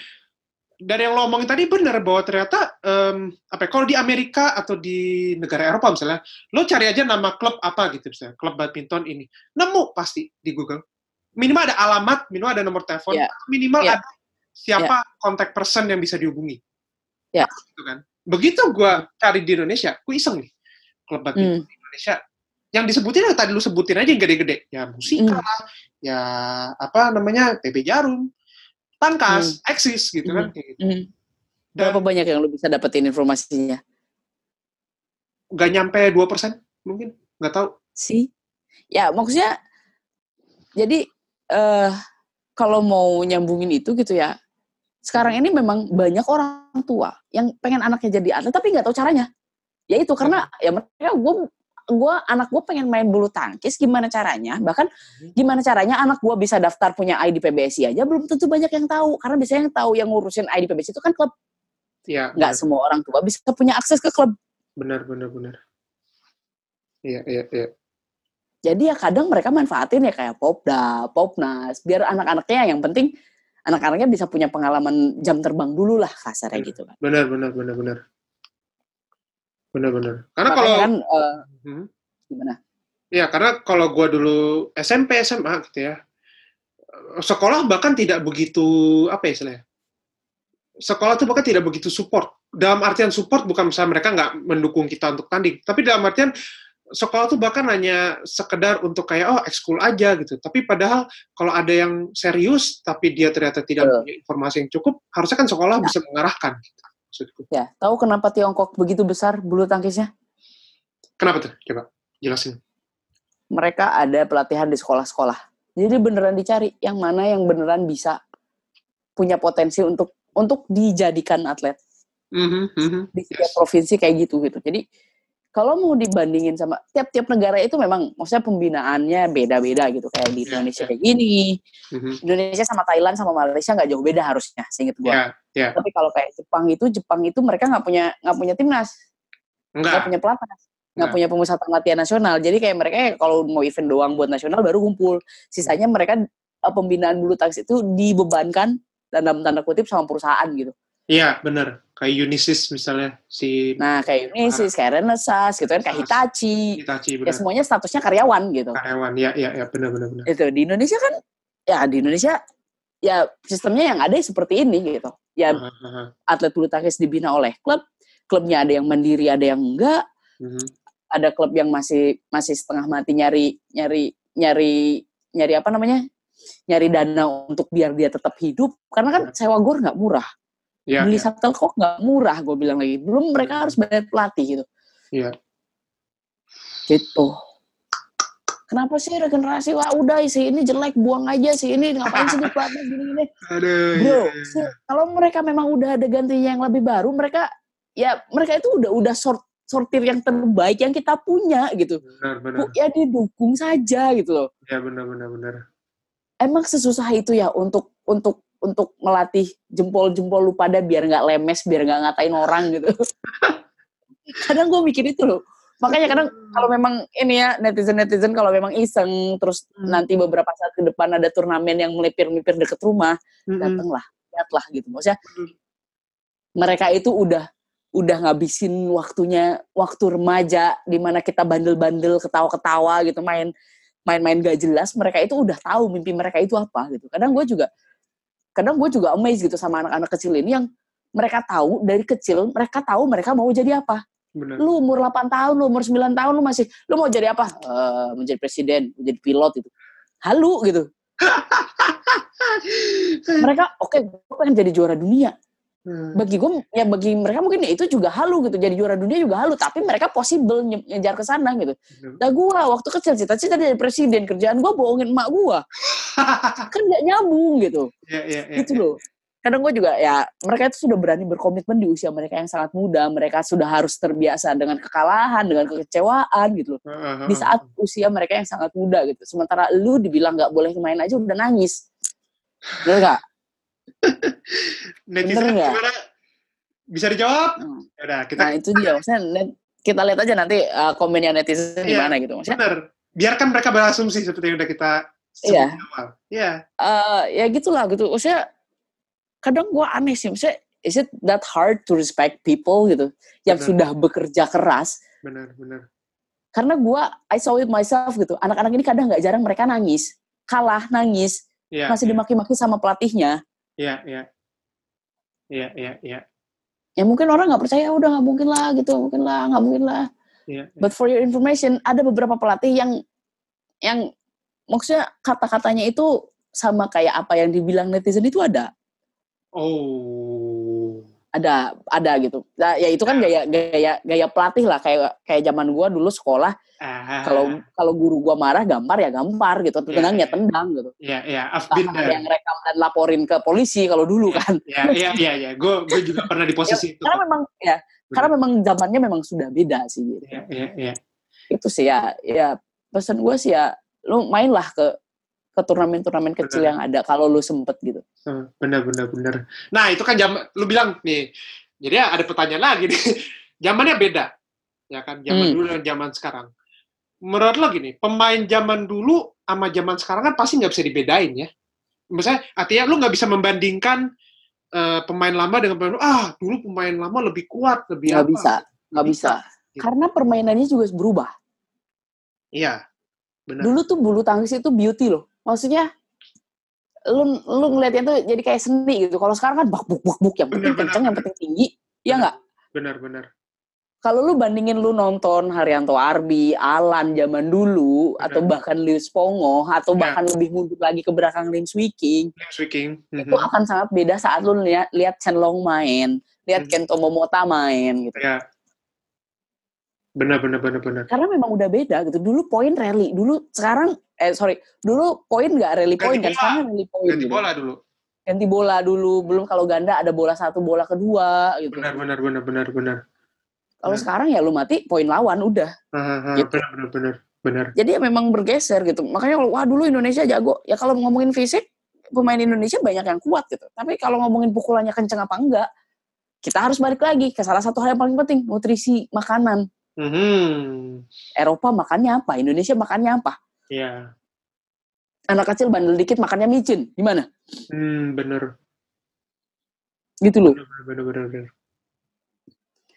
dari yang lo omongin tadi benar bahwa ternyata em, apa ya, kalau di Amerika atau di negara Eropa misalnya, lo cari aja nama klub apa gitu misalnya, klub badminton ini. Nemu pasti di Google. Minimal ada alamat, minimal ada nomor telepon, atau minimal Ya. ada siapa kontak person yang bisa dihubungi. Ya. Gitu kan. Begitu gua cari di Indonesia, gue iseng nih. Klub badminton Hmm. di Indonesia yang disebutin yang tadi lu sebutin aja yang gede-gede. Ya musika, Hmm. ya apa namanya PB Jarum, Tankas, Eksis gitu kan. kayak gitu. Hmm. Dan Berapa banyak yang lu bisa dapetin informasinya? nggak nyampe 2% mungkin, nggak tahu. sih. Ya, maksudnya jadi eh kalau mau nyambungin itu gitu ya. Sekarang ini memang banyak orang tua yang pengen anaknya jadi atlet tapi nggak tahu caranya. Ya itu karena ya mereka gue gua anak gue pengen main bulu tangkis gimana caranya bahkan gimana caranya anak gue bisa daftar punya ID PBSI aja belum tentu banyak yang tahu karena biasanya yang tahu yang ngurusin ID PBSI itu kan klub Iya, Nggak semua orang tua bisa punya akses ke klub. benar, benar, benar. Iya, iya, iya. Jadi ya kadang mereka manfaatin ya kayak popda, popnas, biar anak-anaknya yang penting anak-anaknya bisa punya pengalaman jam terbang dulu lah kasarnya gitu kan. Benar, benar, benar, benar. Benar, benar. Karena Makanya kalau kan eh, Hmm. gimana? Ya, karena kalau gua dulu SMP, SMA gitu ya, sekolah bahkan tidak begitu, apa ya istilahnya, sekolah tuh bahkan tidak begitu support. Dalam artian support bukan misalnya mereka nggak mendukung kita untuk tanding, tapi dalam artian sekolah tuh bahkan hanya sekedar untuk kayak, oh ekskul aja gitu. Tapi padahal kalau ada yang serius, tapi dia ternyata tidak punya informasi yang cukup, harusnya kan sekolah Ya. bisa mengarahkan. Gitu, maksudku. Ya, tahu kenapa Tiongkok begitu besar bulu tangkisnya? Kenapa tuh? Coba jelasin. Mereka ada pelatihan di sekolah-sekolah. Jadi beneran dicari yang mana yang beneran bisa punya potensi untuk untuk dijadikan atlet Mhm, mhm. di setiap provinsi kayak gitu gitu. Jadi kalau mau dibandingin sama tiap-tiap negara itu memang maksudnya pembinaannya beda-beda gitu kayak di Ya, Indonesia ya. kayak gini. Mhm. Indonesia sama Thailand sama Malaysia nggak jauh beda harusnya seinget gua. Ya, ya. Tapi kalau kayak Jepang itu Jepang itu mereka nggak punya nggak punya timnas, nggak punya pelatnas, nggak punya pemusatan latihan nasional. Jadi kayak mereka ya kalau mau event doang buat nasional baru kumpul. Sisanya mereka eh, pembinaan bulu tangkis itu dibebankan dalam tanda kutip sama perusahaan gitu. Iya, benar. Kayak Unisys misalnya si Nah kayak Unisys, kayak Renaissance gitu kan, kayak Hitachi. Hitachi Ya benar. semuanya statusnya karyawan gitu. Karyawan. Ya, ya, ya, benar, benar, benar. Itu di Indonesia kan ya di Indonesia ya sistemnya yang ada seperti ini gitu. Ya Aha, aha. atlet bulu tangkis dibina oleh klub, klubnya ada yang mandiri, ada yang enggak, Mhm. ada klub yang masih masih setengah mati nyari nyari nyari nyari apa namanya? nyari dana untuk biar dia tetap hidup karena kan sewa gor nggak murah Ya, beli ya, shuttlecock nggak murah gue bilang lagi belum mereka Hmm. harus bayar pelatih gitu Iya. gitu kenapa sih regenerasi wah udah sih ini jelek buang aja sih ini ngapain sih di pelatih gini gini Aduh. bro iya. sih, kalau mereka memang udah ada gantinya yang lebih baru mereka ya mereka itu udah udah sort sortir yang terbaik yang kita punya gitu Benar, benar. Ya didukung saja gitu loh Ya, benar, benar, benar. emang sesusah itu ya untuk untuk untuk melatih jempol-jempol lu pada biar nggak lemes biar nggak ngatain orang gitu kadang gue mikir itu loh makanya kadang kalau memang ini ya netizen netizen kalau memang iseng terus Hmm. nanti beberapa saat ke depan ada turnamen yang melipir-melipir deket rumah Mhm. datanglah lihatlah gitu maksudnya Hmm. mereka itu udah udah ngabisin waktunya waktu remaja di mana kita bandel-bandel ketawa-ketawa gitu main main-main gak jelas mereka itu udah tahu mimpi mereka itu apa gitu kadang gue juga kadang gue juga amazed gitu sama anak-anak kecil ini yang mereka tahu dari kecil mereka tahu mereka mau jadi apa. Benar. lu umur 8 tahun lu umur 9 tahun lu masih lu mau jadi apa? Eh, menjadi presiden menjadi pilot gitu. Halu gitu. Mereka oke gue pengen jadi juara dunia Hmm. bagi gue ya bagi mereka mungkin ya itu juga halu gitu jadi juara dunia juga halu tapi mereka possible ngejar ke sana gitu. Nah gue waktu kecil cita-cita jadi presiden kerjaan gue bohongin emak gue kan gak nyambung gitu. Ya, ya, ya. gitu loh. kadang gue juga ya mereka itu sudah berani berkomitmen di usia mereka yang sangat muda mereka sudah harus terbiasa dengan kekalahan dengan kekecewaan gitu loh. Ah, ah, di saat usia mereka yang sangat muda gitu. Sementara lu dibilang nggak boleh main aja udah nangis. Bener gak? Netizen bener nggak? gimana? Bisa dijawab? Hmm. Udah, kita nah itu dia maksudnya net- kita lihat aja nanti uh, komennya netizen Iya. gimana gitu maksudnya benar. Biarkan mereka berasumsi seperti yang udah kita sebut Iya. Iya. eh, ya gitulah gitu maksudnya kadang gue aneh sih maksudnya is it that hard to respect people gitu yang sudah bekerja keras Benar, benar. karena gue I saw it myself gitu anak-anak ini kadang nggak jarang mereka nangis kalah nangis Iya. masih dimaki-maki sama pelatihnya Iya, iya. Iya, iya, iya. ya mungkin orang nggak percaya udah nggak mungkin lah gitu mungkin lah nggak mungkin lah Iya. but for your information ada beberapa pelatih yang yang maksudnya kata-katanya itu sama kayak apa yang dibilang netizen itu ada Oh. Ada ada gitu nah, ya itu kan gaya gaya gaya pelatih lah kayak kayak zaman gua dulu sekolah Ah. kalau kalau guru gua marah gampar ya gampar gitu Iya, tendang ya iya. tendang gitu Iya, iya. I've Nggak been ada there. yang rekam dan laporin ke polisi kalau dulu kan Iya, iya, iya, iya. Gue gue juga pernah di posisi itu. karena memang ya karena memang zamannya memang sudah beda sih gitu. Iya, iya, iya. itu sih ya ya pesan gue sih ya lu mainlah ke ke turnamen-turnamen kecil Benar. yang ada kalau lu sempet gitu Eh, Benar, benar, benar. Nah, itu kan jam lu bilang nih Jadi ya ada pertanyaan lagi nih. Zamannya beda. Ya kan, zaman Hmm. dulu dan zaman sekarang. Menurut lo gini, pemain zaman dulu sama zaman sekarang kan pasti nggak bisa dibedain ya. Misalnya, artinya lu nggak bisa membandingkan eh, pemain lama dengan pemain ah dulu pemain lama lebih kuat, lebih Nggak apa. bisa, nggak bisa. Gitu. Karena permainannya juga berubah. Iya, benar. Dulu tuh bulu tangkis itu beauty loh. Maksudnya lu lu ngeliatnya tuh jadi kayak seni gitu. Kalau sekarang kan bak buk buk buk yang penting Bener, bener, kenceng, yang penting tinggi. Ya Bener. nggak? Benar-benar. Kalau lu bandingin lu nonton Haryanto Arbi, Alan zaman dulu, Bener. atau bahkan Lius Pongo, atau Ya. bahkan lebih mundur lagi ke belakang Lin Swiking, Speaking. itu akan sangat beda saat lu lihat lihat Chen Long main, lihat Mhm. Kento Momota main gitu. Ya. Benar, benar, benar, benar. Karena memang udah beda gitu. Dulu poin rally, dulu sekarang eh sorry, dulu poin nggak rally Ganti poin kan, sekarang rally poin. Ganti gitu. bola dulu. Ganti bola dulu, belum kalau ganda ada bola satu, bola kedua gitu. Benar, benar, benar, benar, benar. Kalau sekarang ya lu mati poin lawan udah. Ah, ah, Gitu. Benar, benar, benar, benar. Jadi ya memang bergeser gitu. Makanya kalau wah dulu Indonesia jago. Ya kalau ngomongin fisik, pemain Indonesia banyak yang kuat gitu. Tapi kalau ngomongin pukulannya kenceng apa enggak, kita harus balik lagi ke salah satu hal yang paling penting, nutrisi makanan. Hmm. Eropa makannya apa? Indonesia makannya apa? Ya. Anak kecil bandel dikit makannya micin. Gimana? Hmm, benar. Gitu loh. Benar, benar, benar.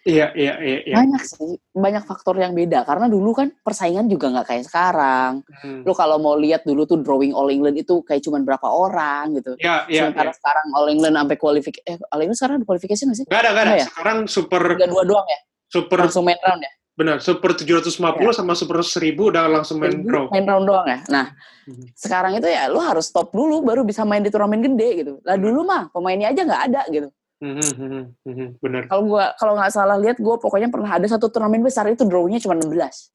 Iya, iya, iya, iya. Banyak sih, banyak faktor yang beda. Karena dulu kan persaingan juga nggak kayak sekarang. Hmm. Lu kalau mau lihat dulu tuh drawing All England itu kayak cuman berapa orang gitu. Ya, ya, Sementara ya. sekarang All England sampai kualifikasi, eh All England sekarang ada kualifikasi nggak sih? Gak ada, gak ada. Ya? Sekarang super, Tiga dua doang ya? super, Langsung main round ya? Benar, super 750 sama super 1000 udah langsung main draw. Main round doang ya? Nah, Mhm. sekarang itu ya lu harus stop dulu baru bisa main di turnamen gede gitu. Lah dulu mah pemainnya aja nggak ada gitu. Mhm, mhm, mhm, Benar. Kalau gua kalau nggak salah lihat gua pokoknya pernah ada satu turnamen besar itu drawnya cuma 16.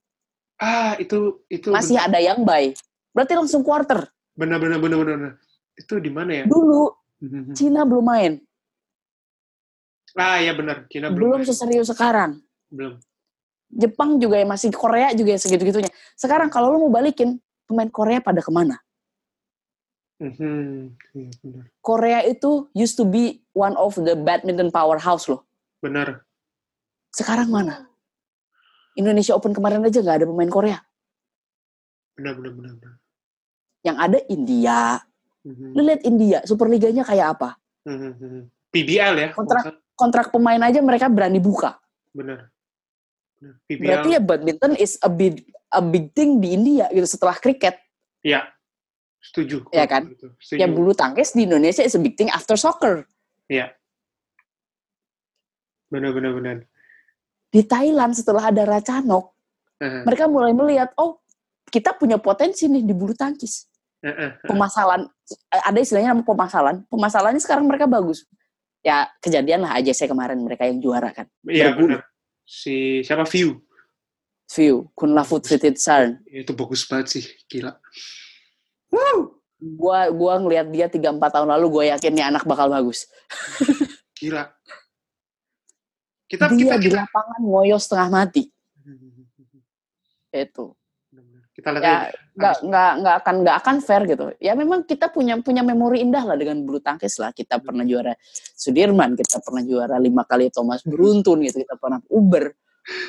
Ah, itu, itu Masih ada yang buy. Berarti langsung quarter. benar, benar, benar, benar. Itu di mana ya? Dulu Mhm. Cina belum main. Ah, ya benar. Cina Belum belum. seserius sekarang. Belum. Jepang juga ya masih Korea juga ya segitu-gitunya. Sekarang kalau lu mau balikin pemain Korea pada ke mana? Mhm. Iya. Korea itu used to be one of the badminton powerhouse loh. Benar. Sekarang mana? Indonesia Open kemarin aja nggak ada pemain Korea. Benar, benar, benar. benar. Yang ada India. Mhm. Lu lihat India, Superliganya kayak apa? Mhm, mhm. PBL ya? Kontrak- Kontrak pemain aja mereka berani buka. Benar. PBL. Berarti ya badminton is a big a big thing di India gitu setelah kriket. Ya. Setuju. Iya kan? Itu. Setuju. Ya bulu tangkis di Indonesia is a big thing after soccer. Benar, benar, benar. Di Thailand setelah ada Racanok, Eh, mereka mulai melihat oh kita punya potensi nih di bulu tangkis. eh. Pemasalan eh, ada istilahnya nama pemasalan. Pemasalannya sekarang mereka bagus. Ya kejadian lah aja saya kemarin mereka yang juara kan. Iya, benar. Si siapa View? View, Kun Lafut Sarn. Itu bagus banget sih, gila. Gua gua ngelihat dia 3 4 tahun lalu gue yakin nih anak bakal bagus. Gila. Kita dia kita di lapangan ngoyo setengah mati. Itu. kita lihat Ya aja. Nggak nggak nggak akan nggak akan fair gitu. Ya memang kita punya punya memori indah lah dengan bulu tangkis lah. Kita pernah juara Sudirman, kita pernah juara lima kali Thomas Beruntun gitu, kita pernah Uber.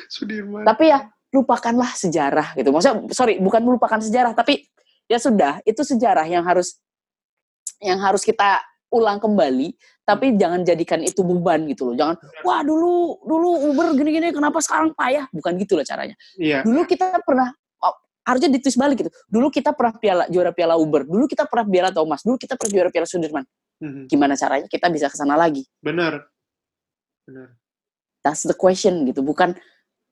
Sudirman. Tapi ya lupakanlah sejarah gitu. Maksudnya sorry bukan melupakan sejarah, tapi ya sudah itu sejarah yang harus yang harus kita ulang kembali. Tapi jangan jadikan itu beban gitu loh. Jangan wah dulu dulu Uber gini-gini kenapa sekarang payah? Bukan gitu loh caranya. Iya. Dulu kita pernah harusnya ditwist balik gitu. Dulu kita pernah piala juara piala Uber. Dulu kita pernah piala Thomas. Dulu kita pernah juara piala Sudirman. Mhm. Gimana caranya kita bisa ke sana lagi? Benar. Benar. That's the question gitu. Bukan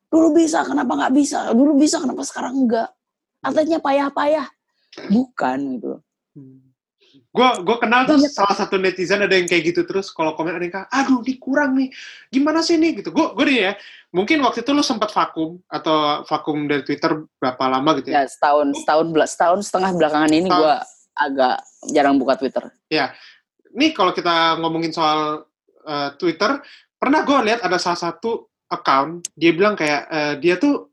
dulu bisa kenapa nggak bisa? Dulu bisa kenapa sekarang enggak? Atletnya payah-payah. Bukan gitu. Gue gue kenal tuh salah satu netizen ada yang kayak gitu terus kalau komen ada yang kayak, aduh ini kurang nih, gimana sih nih gitu. Gue gue nih ya, mungkin waktu itu lu sempat vakum atau vakum dari Twitter berapa lama gitu ya? Ya setahun setahun bela- setahun setengah belakangan ini Setahun. gue agak jarang buka Twitter. Nih kalau kita ngomongin soal eh, Twitter, pernah gue lihat ada salah satu account dia bilang kayak eh, dia tuh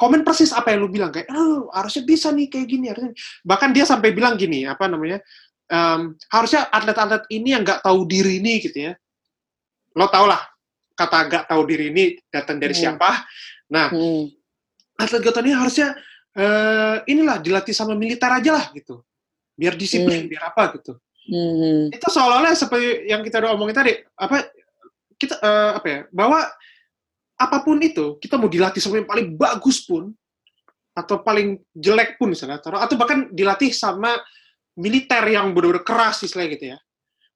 komen persis apa yang lu bilang kayak, oh, harusnya bisa nih kayak gini harusnya. Bahkan dia sampai bilang gini apa namanya? Em, harusnya atlet-atlet ini yang nggak tahu diri nih gitu ya. Lo tau lah kata gak tahu diri ini datang dari Hmm. siapa. Nah, Hmm. atlet Gotham ini harusnya eh, inilah dilatih sama militer aja lah gitu. Biar disiplin, Hmm. biar apa gitu. Hmm. Itu seolah-olah seperti yang kita udah omongin tadi, apa kita eh, apa ya, bahwa apa pun itu, kita mau dilatih sama yang paling bagus pun atau paling jelek pun misalnya atau, atau bahkan dilatih sama militer yang benar-benar keras istilahnya gitu ya.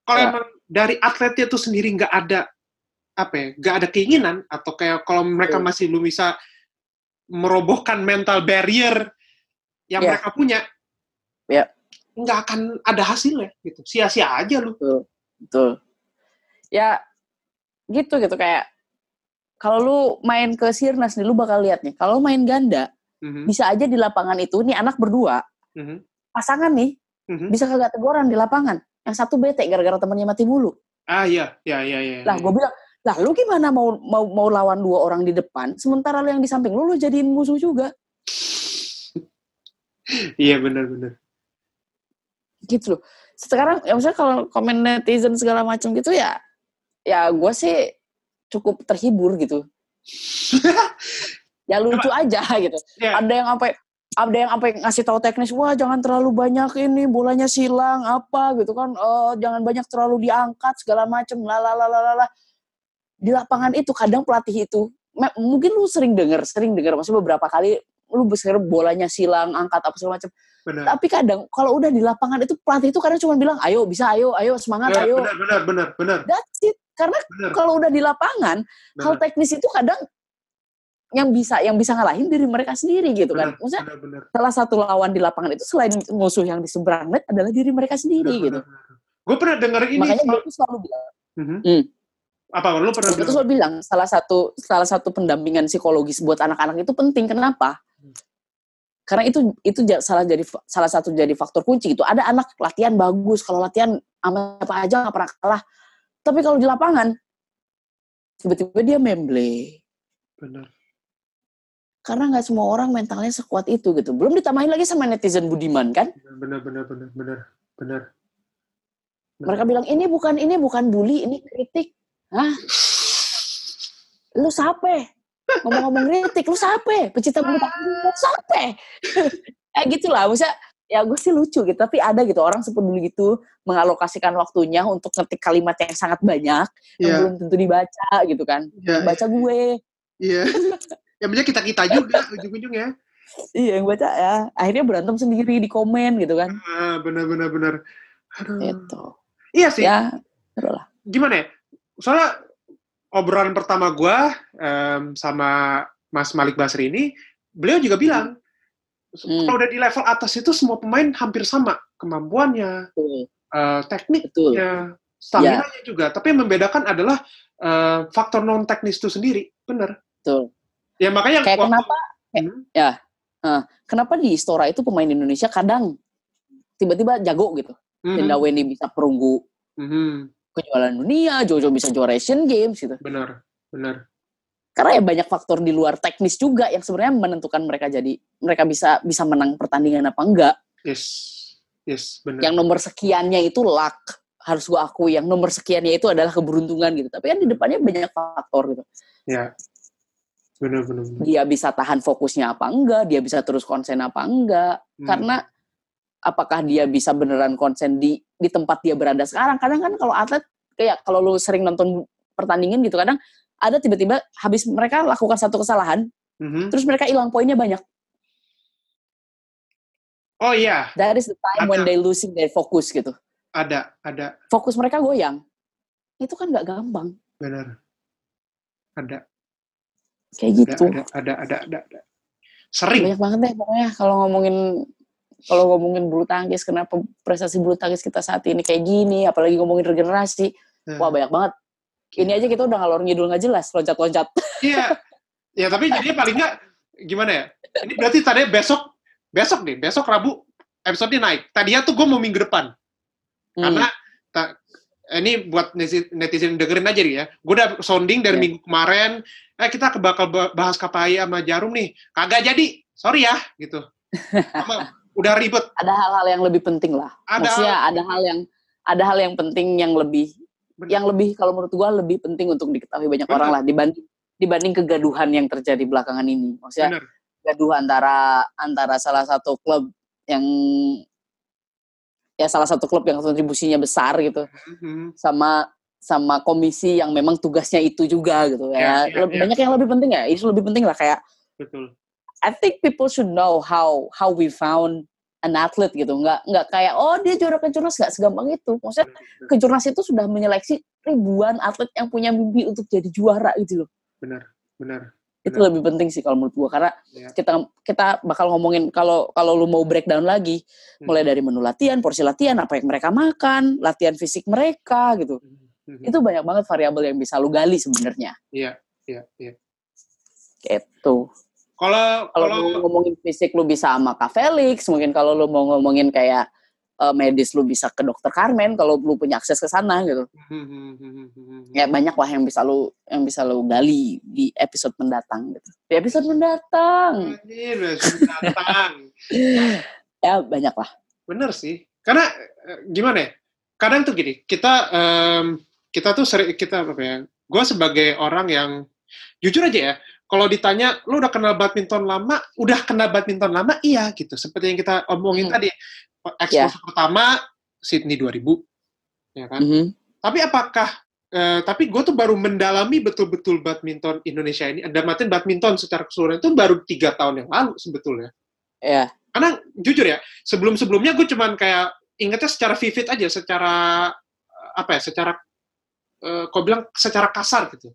Kalau Ya. emang dari atletnya itu sendiri nggak ada apa ya, nggak ada keinginan atau kayak kalau mereka Ya. masih belum bisa merobohkan mental barrier yang Ya. mereka punya, Ya. nggak akan ada hasilnya gitu. Sia-sia aja lu. Betul. Ya gitu gitu kayak kalau lu main ke Sirnas nih lu bakal lihat nih. Kalau main ganda Mhm, bisa aja di lapangan itu nih anak berdua mhm, pasangan nih mhm. bisa kagak teguran di lapangan. Yang satu bete gara-gara temannya mati mulu. Ah iya, iya, iya, iya. Lah gue bilang, lah lu gimana mau mau mau lawan dua orang di depan sementara lu yang di samping lu lu jadiin musuh juga. Iya benar-benar. Gitu loh. Sekarang ya misalnya kalau komen netizen segala macam gitu ya ya gue sih cukup terhibur gitu. ya lucu aja gitu. Ya, ada yang sampai ada yang sampai ngasih tahu teknis wah jangan terlalu banyak ini bolanya silang apa gitu kan. Eh, jangan banyak terlalu diangkat segala macem lalalalalala di lapangan itu kadang pelatih itu mungkin lu sering dengar sering dengar maksudnya beberapa kali lu besar bolanya silang angkat apa segala macam tapi kadang kalau udah di lapangan itu pelatih itu kadang cuma bilang ayo bisa ayo ayo semangat Ya, ayo. benar, benar, benar, benar, that's it. Karena kalau udah di lapangan hal benar, teknis itu kadang yang bisa yang bisa ngalahin diri mereka sendiri gitu kan benar, maksudnya benar, benar, salah satu lawan di lapangan itu selain musuh yang di seberang net adalah diri mereka sendiri gitu. Gue pernah denger ini. Makanya tuh selalu bilang, Mhm. Hmm. Apa? Lu pernah gue selalu bilang salah satu salah satu pendampingan psikologis buat anak-anak itu penting. Kenapa? Karena itu itu salah jadi salah satu jadi faktor kunci gitu. Ada anak latihan bagus, kalau latihan sama apa aja nggak pernah kalah. Tapi kalau di lapangan tiba-tiba dia memble. Benar. Karena nggak semua orang mentalnya sekuat itu gitu. Belum ditambahin lagi sama netizen budiman kan? Benar, benar, benar, benar, benar. Mereka bilang ini bukan ini bukan bully, ini kritik. Hah? Lu siapa? Ngomong-ngomong kritik, lu siapa? Pecinta tangkis, lu siapa? Kayak gitu lah, maksudnya ya gue sih lucu gitu, tapi ada gitu orang sepeduli gitu mengalokasikan waktunya untuk ngetik kalimat yang sangat banyak yang Iya, belum tentu dibaca gitu kan. Yang baca gue, iya. Yang punya kita kita juga ujung-ujungnya. iya yang baca ya. Akhirnya berantem sendiri di komen gitu kan. Ah, benar, benar, benar. Aduh. Gitu. Iya sih. Ya, lah. gimana ya? Soalnya obrolan pertama gua em, sama Mas Malik Basri ini, beliau juga bilang Hmm. kalau udah di level atas itu semua pemain hampir sama kemampuannya, Betul. eh, tekniknya, stamina nya juga. Tapi yang membedakan adalah eh, faktor non teknis itu sendiri, bener. Betul. Ya makanya Kayak waktu- kenapa Hmm, kenapa di Istora itu pemain Indonesia kadang tiba-tiba jago gitu. mhm, Tenda Weni bisa perunggu mhm, kejuaraan dunia, Jojo bisa juara Asian Games gitu. benar, benar. Karena ya banyak faktor di luar teknis juga yang sebenarnya menentukan mereka jadi mereka bisa bisa menang pertandingan apa enggak. Yes, yes, benar. Yang nomor sekiannya itu luck. Harus gua akui yang nomor sekiannya itu adalah keberuntungan gitu. Tapi kan di depannya banyak faktor gitu. Ya, benar, benar. benar. Dia bisa tahan fokusnya apa enggak, dia bisa terus konsen apa enggak. Hmm, Karena apakah dia bisa beneran konsen di di tempat dia berada sekarang? Kadang kan kalau atlet kayak kalau lu sering nonton pertandingan gitu kadang ada tiba-tiba habis mereka lakukan satu kesalahan, mhm. terus mereka hilang poinnya banyak. Oh iya, That is the time when Ada. they losing their focus gitu. ada, ada, Fokus mereka goyang. Itu kan nggak gampang. benar. Ada, Kayak ada, gitu. ada, ada, ada, ada, ada. Sering. Banyak banget deh pokoknya kalau ngomongin kalau ngomongin bulu tangkis, kenapa prestasi bulu tangkis kita saat ini kayak gini, apalagi ngomongin regenerasi, Hmm. wah banyak banget. Ini aja kita udah ngalor ngidul nggak jelas, loncat-loncat. Iya. Ya tapi jadinya paling nggak gimana ya? Ini berarti tadi besok besok nih, besok Rabu episode naik. Tadinya tuh gue mau minggu depan. Hmm. Karena ta- ini buat netizen, dengerin aja nih ya. Gue udah sounding dari Iya. minggu kemarin. Eh kita bakal ba- bahas KPI sama Jarum nih. Kagak jadi. Sorry ya gitu. Sama, udah ribet. ada hal-hal yang lebih penting lah. Ada Maksudnya ada hal yang ada hal yang penting yang lebih Benar. yang lebih kalau menurut gua lebih penting untuk diketahui banyak Benar. orang lah dibanding dibanding kegaduhan yang terjadi belakangan ini. Maksudnya Benar. gaduh antara antara salah satu klub yang ya salah satu klub yang kontribusinya besar gitu Mhm. sama sama komisi yang memang tugasnya itu juga gitu Ya, ya. ya, Lebih- ya. Banyak yang lebih penting ya. Itu lebih penting lah kayak Betul. I think people should know how how we found an athlete gitu. Nggak nggak kayak oh dia juara kejurnas nggak segampang itu. Maksudnya kejurnas itu sudah menyeleksi ribuan atlet yang punya mimpi untuk jadi juara gitu loh. Benar. Benar. Itu lebih penting sih kalau menurut gua karena Ya. kita kita bakal ngomongin kalau kalau lu mau breakdown lagi Hmm. mulai dari menu latihan, porsi latihan, apa yang mereka makan, latihan fisik mereka gitu. Mhm. Itu banyak banget variabel yang bisa lu gali sebenarnya. Iya. Iya. Iya. Gitu. Kalau Kalau ngomongin fisik lu bisa sama Kak Felix, mungkin kalau lu mau ngomongin kayak eh, medis lu bisa ke dokter Carmen kalau lu punya akses ke sana gitu. Mhm. Ya banyak lah yang bisa lu yang bisa lu gali di episode mendatang gitu. Di episode mendatang. Anjir. Ya banyak lah. Bener sih. Karena eh, gimana ya? Kadang tuh gini, kita em, kita tuh sering kita apa ya? Gue sebagai orang yang jujur aja ya, kalau ditanya lu udah kenal badminton lama, udah kenal badminton lama, iya gitu. Seperti yang kita omongin Hmm. tadi, exposure pertama Sydney 2000, ya kan? Mhm. Tapi apakah eh, tapi gue tuh baru mendalami betul-betul badminton Indonesia ini, ada matin badminton secara keseluruhan itu baru tiga tahun yang lalu sebetulnya Ya. karena jujur ya sebelum sebelumnya gue cuman kayak ingetnya secara vivid aja secara apa ya secara eh, kau bilang secara kasar gitu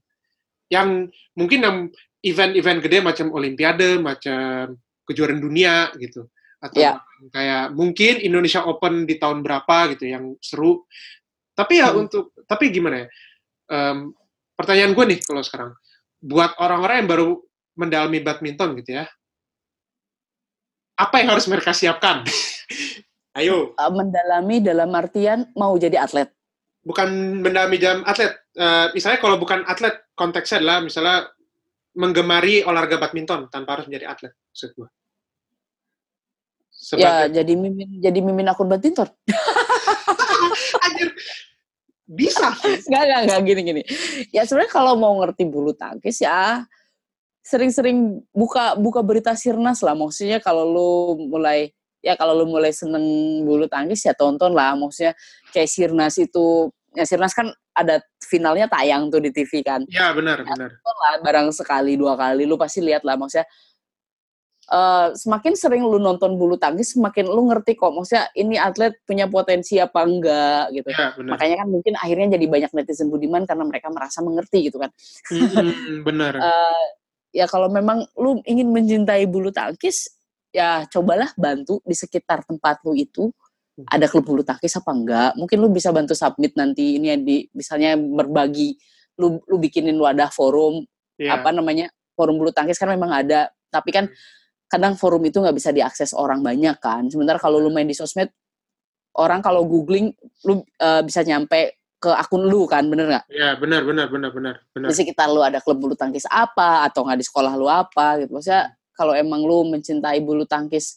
yang mungkin yang event-event gede macam olimpiade macam kejuaraan dunia gitu atau Ya. kayak mungkin Indonesia Open di tahun berapa gitu yang seru tapi ya Hmm. untuk tapi gimana ya Em, pertanyaan gue nih kalau sekarang buat orang-orang yang baru mendalami badminton gitu ya apa yang harus mereka siapkan? Ayo, Eh, mendalami dalam artian mau jadi atlet. bukan mendalami jam atlet. Eh, misalnya kalau bukan atlet, konteksnya adalah misalnya menggemari olahraga badminton tanpa harus menjadi atlet. Maksud gue. Ya Sebagai, jadi mimin jadi mimin akun badminton. anjir, bisa sih. Enggak, enggak, enggak gini gini. Ya sebenarnya kalau mau ngerti bulu tangkis ya sering-sering buka buka berita sirnas lah. Maksudnya kalau lu mulai ya kalau lu mulai seneng bulu tangkis ya tonton lah. Maksudnya kayak sirnas itu ya sirnas kan ada finalnya tayang tuh di TV kan. Ya benar, benar. Tonton lah barang sekali dua kali lu pasti lihat lah maksudnya eh, semakin sering lu nonton bulu tangkis semakin lu ngerti kok maksudnya ini atlet punya potensi apa enggak gitu Ya benar. makanya kan mungkin akhirnya jadi banyak netizen budiman karena mereka merasa mengerti gitu kan Mm-mm, benar. Eh, ya kalau memang lu ingin mencintai bulu tangkis ya cobalah bantu di sekitar tempat lu itu ada klub bulu tangkis apa enggak? Mungkin lu bisa bantu submit nanti ini ya di misalnya berbagi lu lu bikinin wadah forum Ya, apa namanya forum bulu tangkis kan memang ada. Tapi kan kadang forum itu nggak bisa diakses orang banyak kan. Sementara kalau lu main di sosmed orang kalau googling lu eh, bisa nyampe ke akun lu kan bener nggak? Ya benar, benar, benar, benar, benar. di sekitar lu ada klub bulu tangkis apa atau nggak di sekolah lu apa gitu. Maksudnya kalau emang lu mencintai bulu tangkis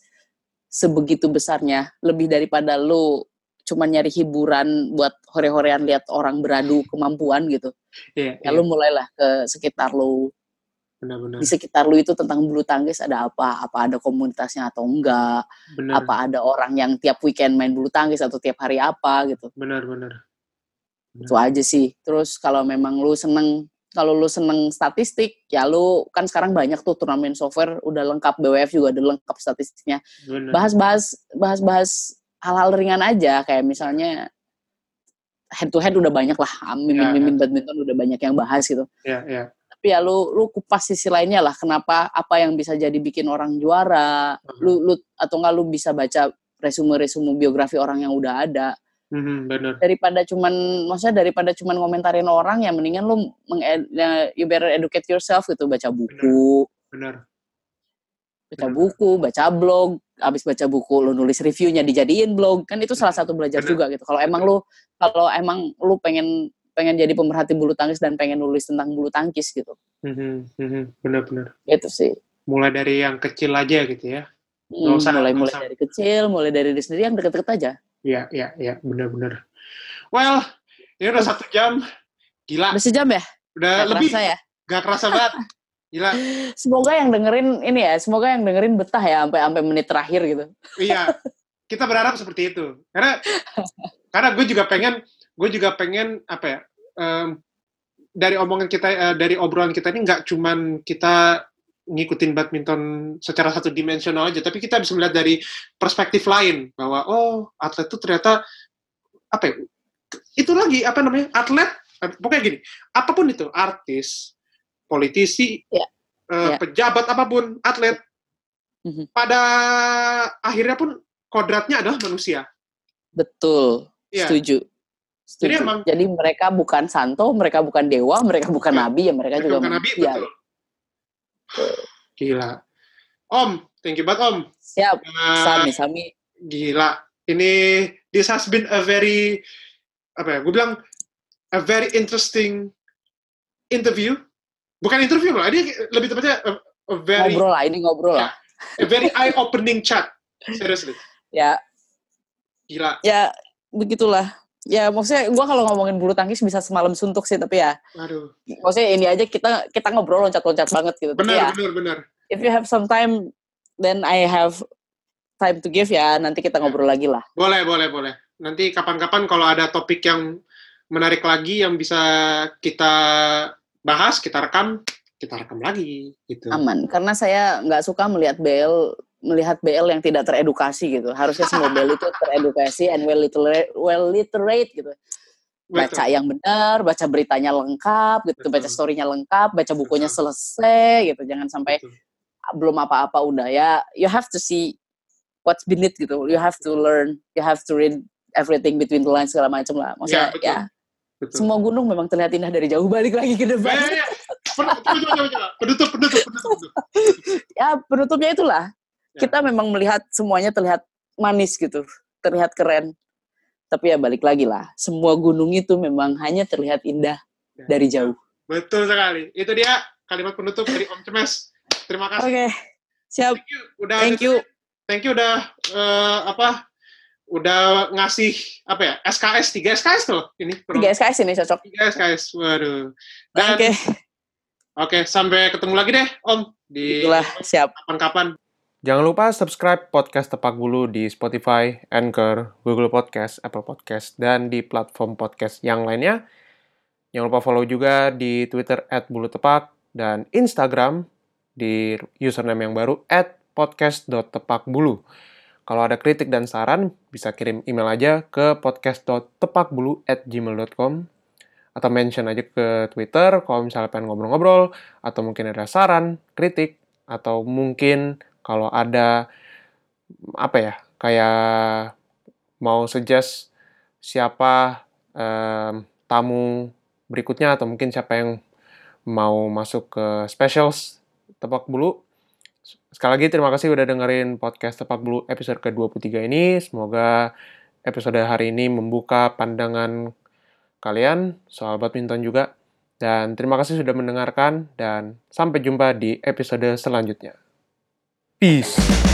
sebegitu besarnya lebih daripada lu cuma nyari hiburan buat hore-horean lihat orang beradu kemampuan gitu. Iya, ya iya, lu mulailah ke sekitar lu benar, benar, di sekitar lu itu tentang bulu tangkis ada apa? Apa ada komunitasnya atau enggak? Benar, apa ada orang yang tiap weekend main bulu tangkis atau tiap hari apa gitu? Benar, benar. itu aja sih. Terus kalau memang lu seneng kalau lu seneng statistik ya lu kan sekarang banyak tuh turnamen software udah lengkap BWF juga udah lengkap statistiknya. Bahas-bahas bahas-bahas hal-hal ringan aja kayak misalnya head to head udah banyak lah mimin-mimin badminton udah banyak yang bahas gitu. Ya, ya. tapi ya lu lu kupas sisi lainnya lah kenapa apa yang bisa jadi bikin orang juara lu lu atau enggak lu bisa baca resume-resume biografi orang yang udah ada Mhm, benar. daripada cuman maksudnya daripada cuman ngomentarin orang ya mendingan lu meng ya, you better educate yourself gitu baca buku Benar. baca Benar. buku baca blog habis baca buku lu nulis reviewnya dijadiin blog kan itu salah satu belajar Benar. juga gitu kalau emang lu kalau emang lu pengen pengen jadi pemerhati bulu tangkis dan pengen nulis tentang bulu tangkis gitu Mhm, mhm, Benar-benar. gitu sih Mulai dari yang kecil aja gitu ya. Hmm, usah- mulai mulai usah. dari kecil mulai dari diri sendiri yang deket-deket aja Ya, ya, ya, benar-benar. Well, Ini udah satu jam. Gila. Udah sejam ya? Udah Gak lebih. kerasa ya? Gak kerasa banget. Gila. Semoga yang dengerin ini ya, semoga yang dengerin betah ya sampai sampai menit terakhir gitu. Iya. Kita berharap seperti itu. Karena karena gue juga pengen gue juga pengen apa ya? em, dari omongan kita eh, dari obrolan kita ini nggak cuman kita ngikutin badminton secara satu dimensional aja, tapi kita bisa melihat dari perspektif lain bahwa oh atlet itu ternyata apa ya? Itu lagi apa namanya? Atlet pokoknya gini, apa pun itu, artis, politisi, Ya. eh, Ya. pejabat apa pun, atlet Mhm. pada akhirnya pun kodratnya adalah manusia. Betul. Iya. Setuju. Setuju. Jadi Jadi, emang- mereka bukan santo, mereka bukan dewa, mereka bukan Ya. nabi, ya mereka Mereka juga bukan nabi, betul. Gila. Om, thank you banget Om. Siap. Eh, Sami, Sami. gila. Ini this has been a very apa ya? Gue bilang a very interesting interview. Bukan interview lah, ini lebih tepatnya a, a very Ngobrol lah, ini ngobrol lah. a very eye opening chat. Seriously. Ya, Gila. ya begitulah. Ya maksudnya gue kalau ngomongin bulu tangkis bisa semalam suntuk sih, tapi ya Aduh. maksudnya ini aja kita kita ngobrol loncat-loncat banget gitu. Tapi ya, Benar, benar, benar. if you have some time, then I have time to give ya. Nanti kita ngobrol lagi lah. Boleh, boleh, boleh. Nanti kapan-kapan kalau ada topik yang menarik lagi yang bisa kita bahas, kita rekam, kita rekam lagi gitu. Aman, karena saya nggak suka melihat BL melihat BL yang tidak teredukasi gitu. Harusnya semua BL itu teredukasi and well literate, well literate gitu. Baca yang benar, baca beritanya lengkap gitu, Betul. baca storynya lengkap, baca bukunya Betul. selesai gitu. Jangan sampai Betul. belum apa-apa udah ya. You have to see what's beneath gitu. You have to learn, you have to read everything between the lines segala macam lah. Maksudnya betul. ya, Betul. semua gunung memang terlihat indah dari jauh balik lagi ke Ya, depan. ya, ya. Pen- coba, coba, coba, coba. Penutup, penutup, penutup, penutup. ya penutupnya itulah Ya. Kita memang melihat semuanya terlihat manis gitu terlihat keren tapi ya balik lagi lah semua gunung itu memang hanya terlihat indah Ya. dari jauh Betul sekali. Itu dia kalimat penutup dari Om Cemes. Terima oke kasih. siap Thank you. Udah thank you Thank you udah eh, apa? Udah ngasih apa ya? SKS 3 SKS tuh ini. tiga SKS ini cocok 3 SKS. Waduh. Oke oke, sampai ketemu lagi deh, Om di itulah siap kapan-kapan. Jangan lupa subscribe podcast Tepak Bulu di Spotify, Anchor, Google Podcast, Apple Podcast, dan di platform podcast yang lainnya. Jangan lupa follow juga di Twitter @bulutepak dan Instagram di username yang baru @podcast.tepakbulu. Kalau ada kritik dan saran, bisa kirim email aja ke podcast.tepakbulu@gmail.com atau mention aja ke Twitter kalau misalnya pengen ngobrol-ngobrol atau mungkin ada saran, kritik, atau mungkin kalau ada apa ya kayak mau suggest siapa em, tamu berikutnya atau mungkin siapa yang mau masuk ke specials tepak bulu. Sekali lagi terima kasih udah dengerin podcast tepak bulu episode ke-23 ini. Semoga episode hari ini membuka pandangan kalian soal badminton juga. Dan terima kasih sudah mendengarkan dan sampai jumpa di episode selanjutnya Peace.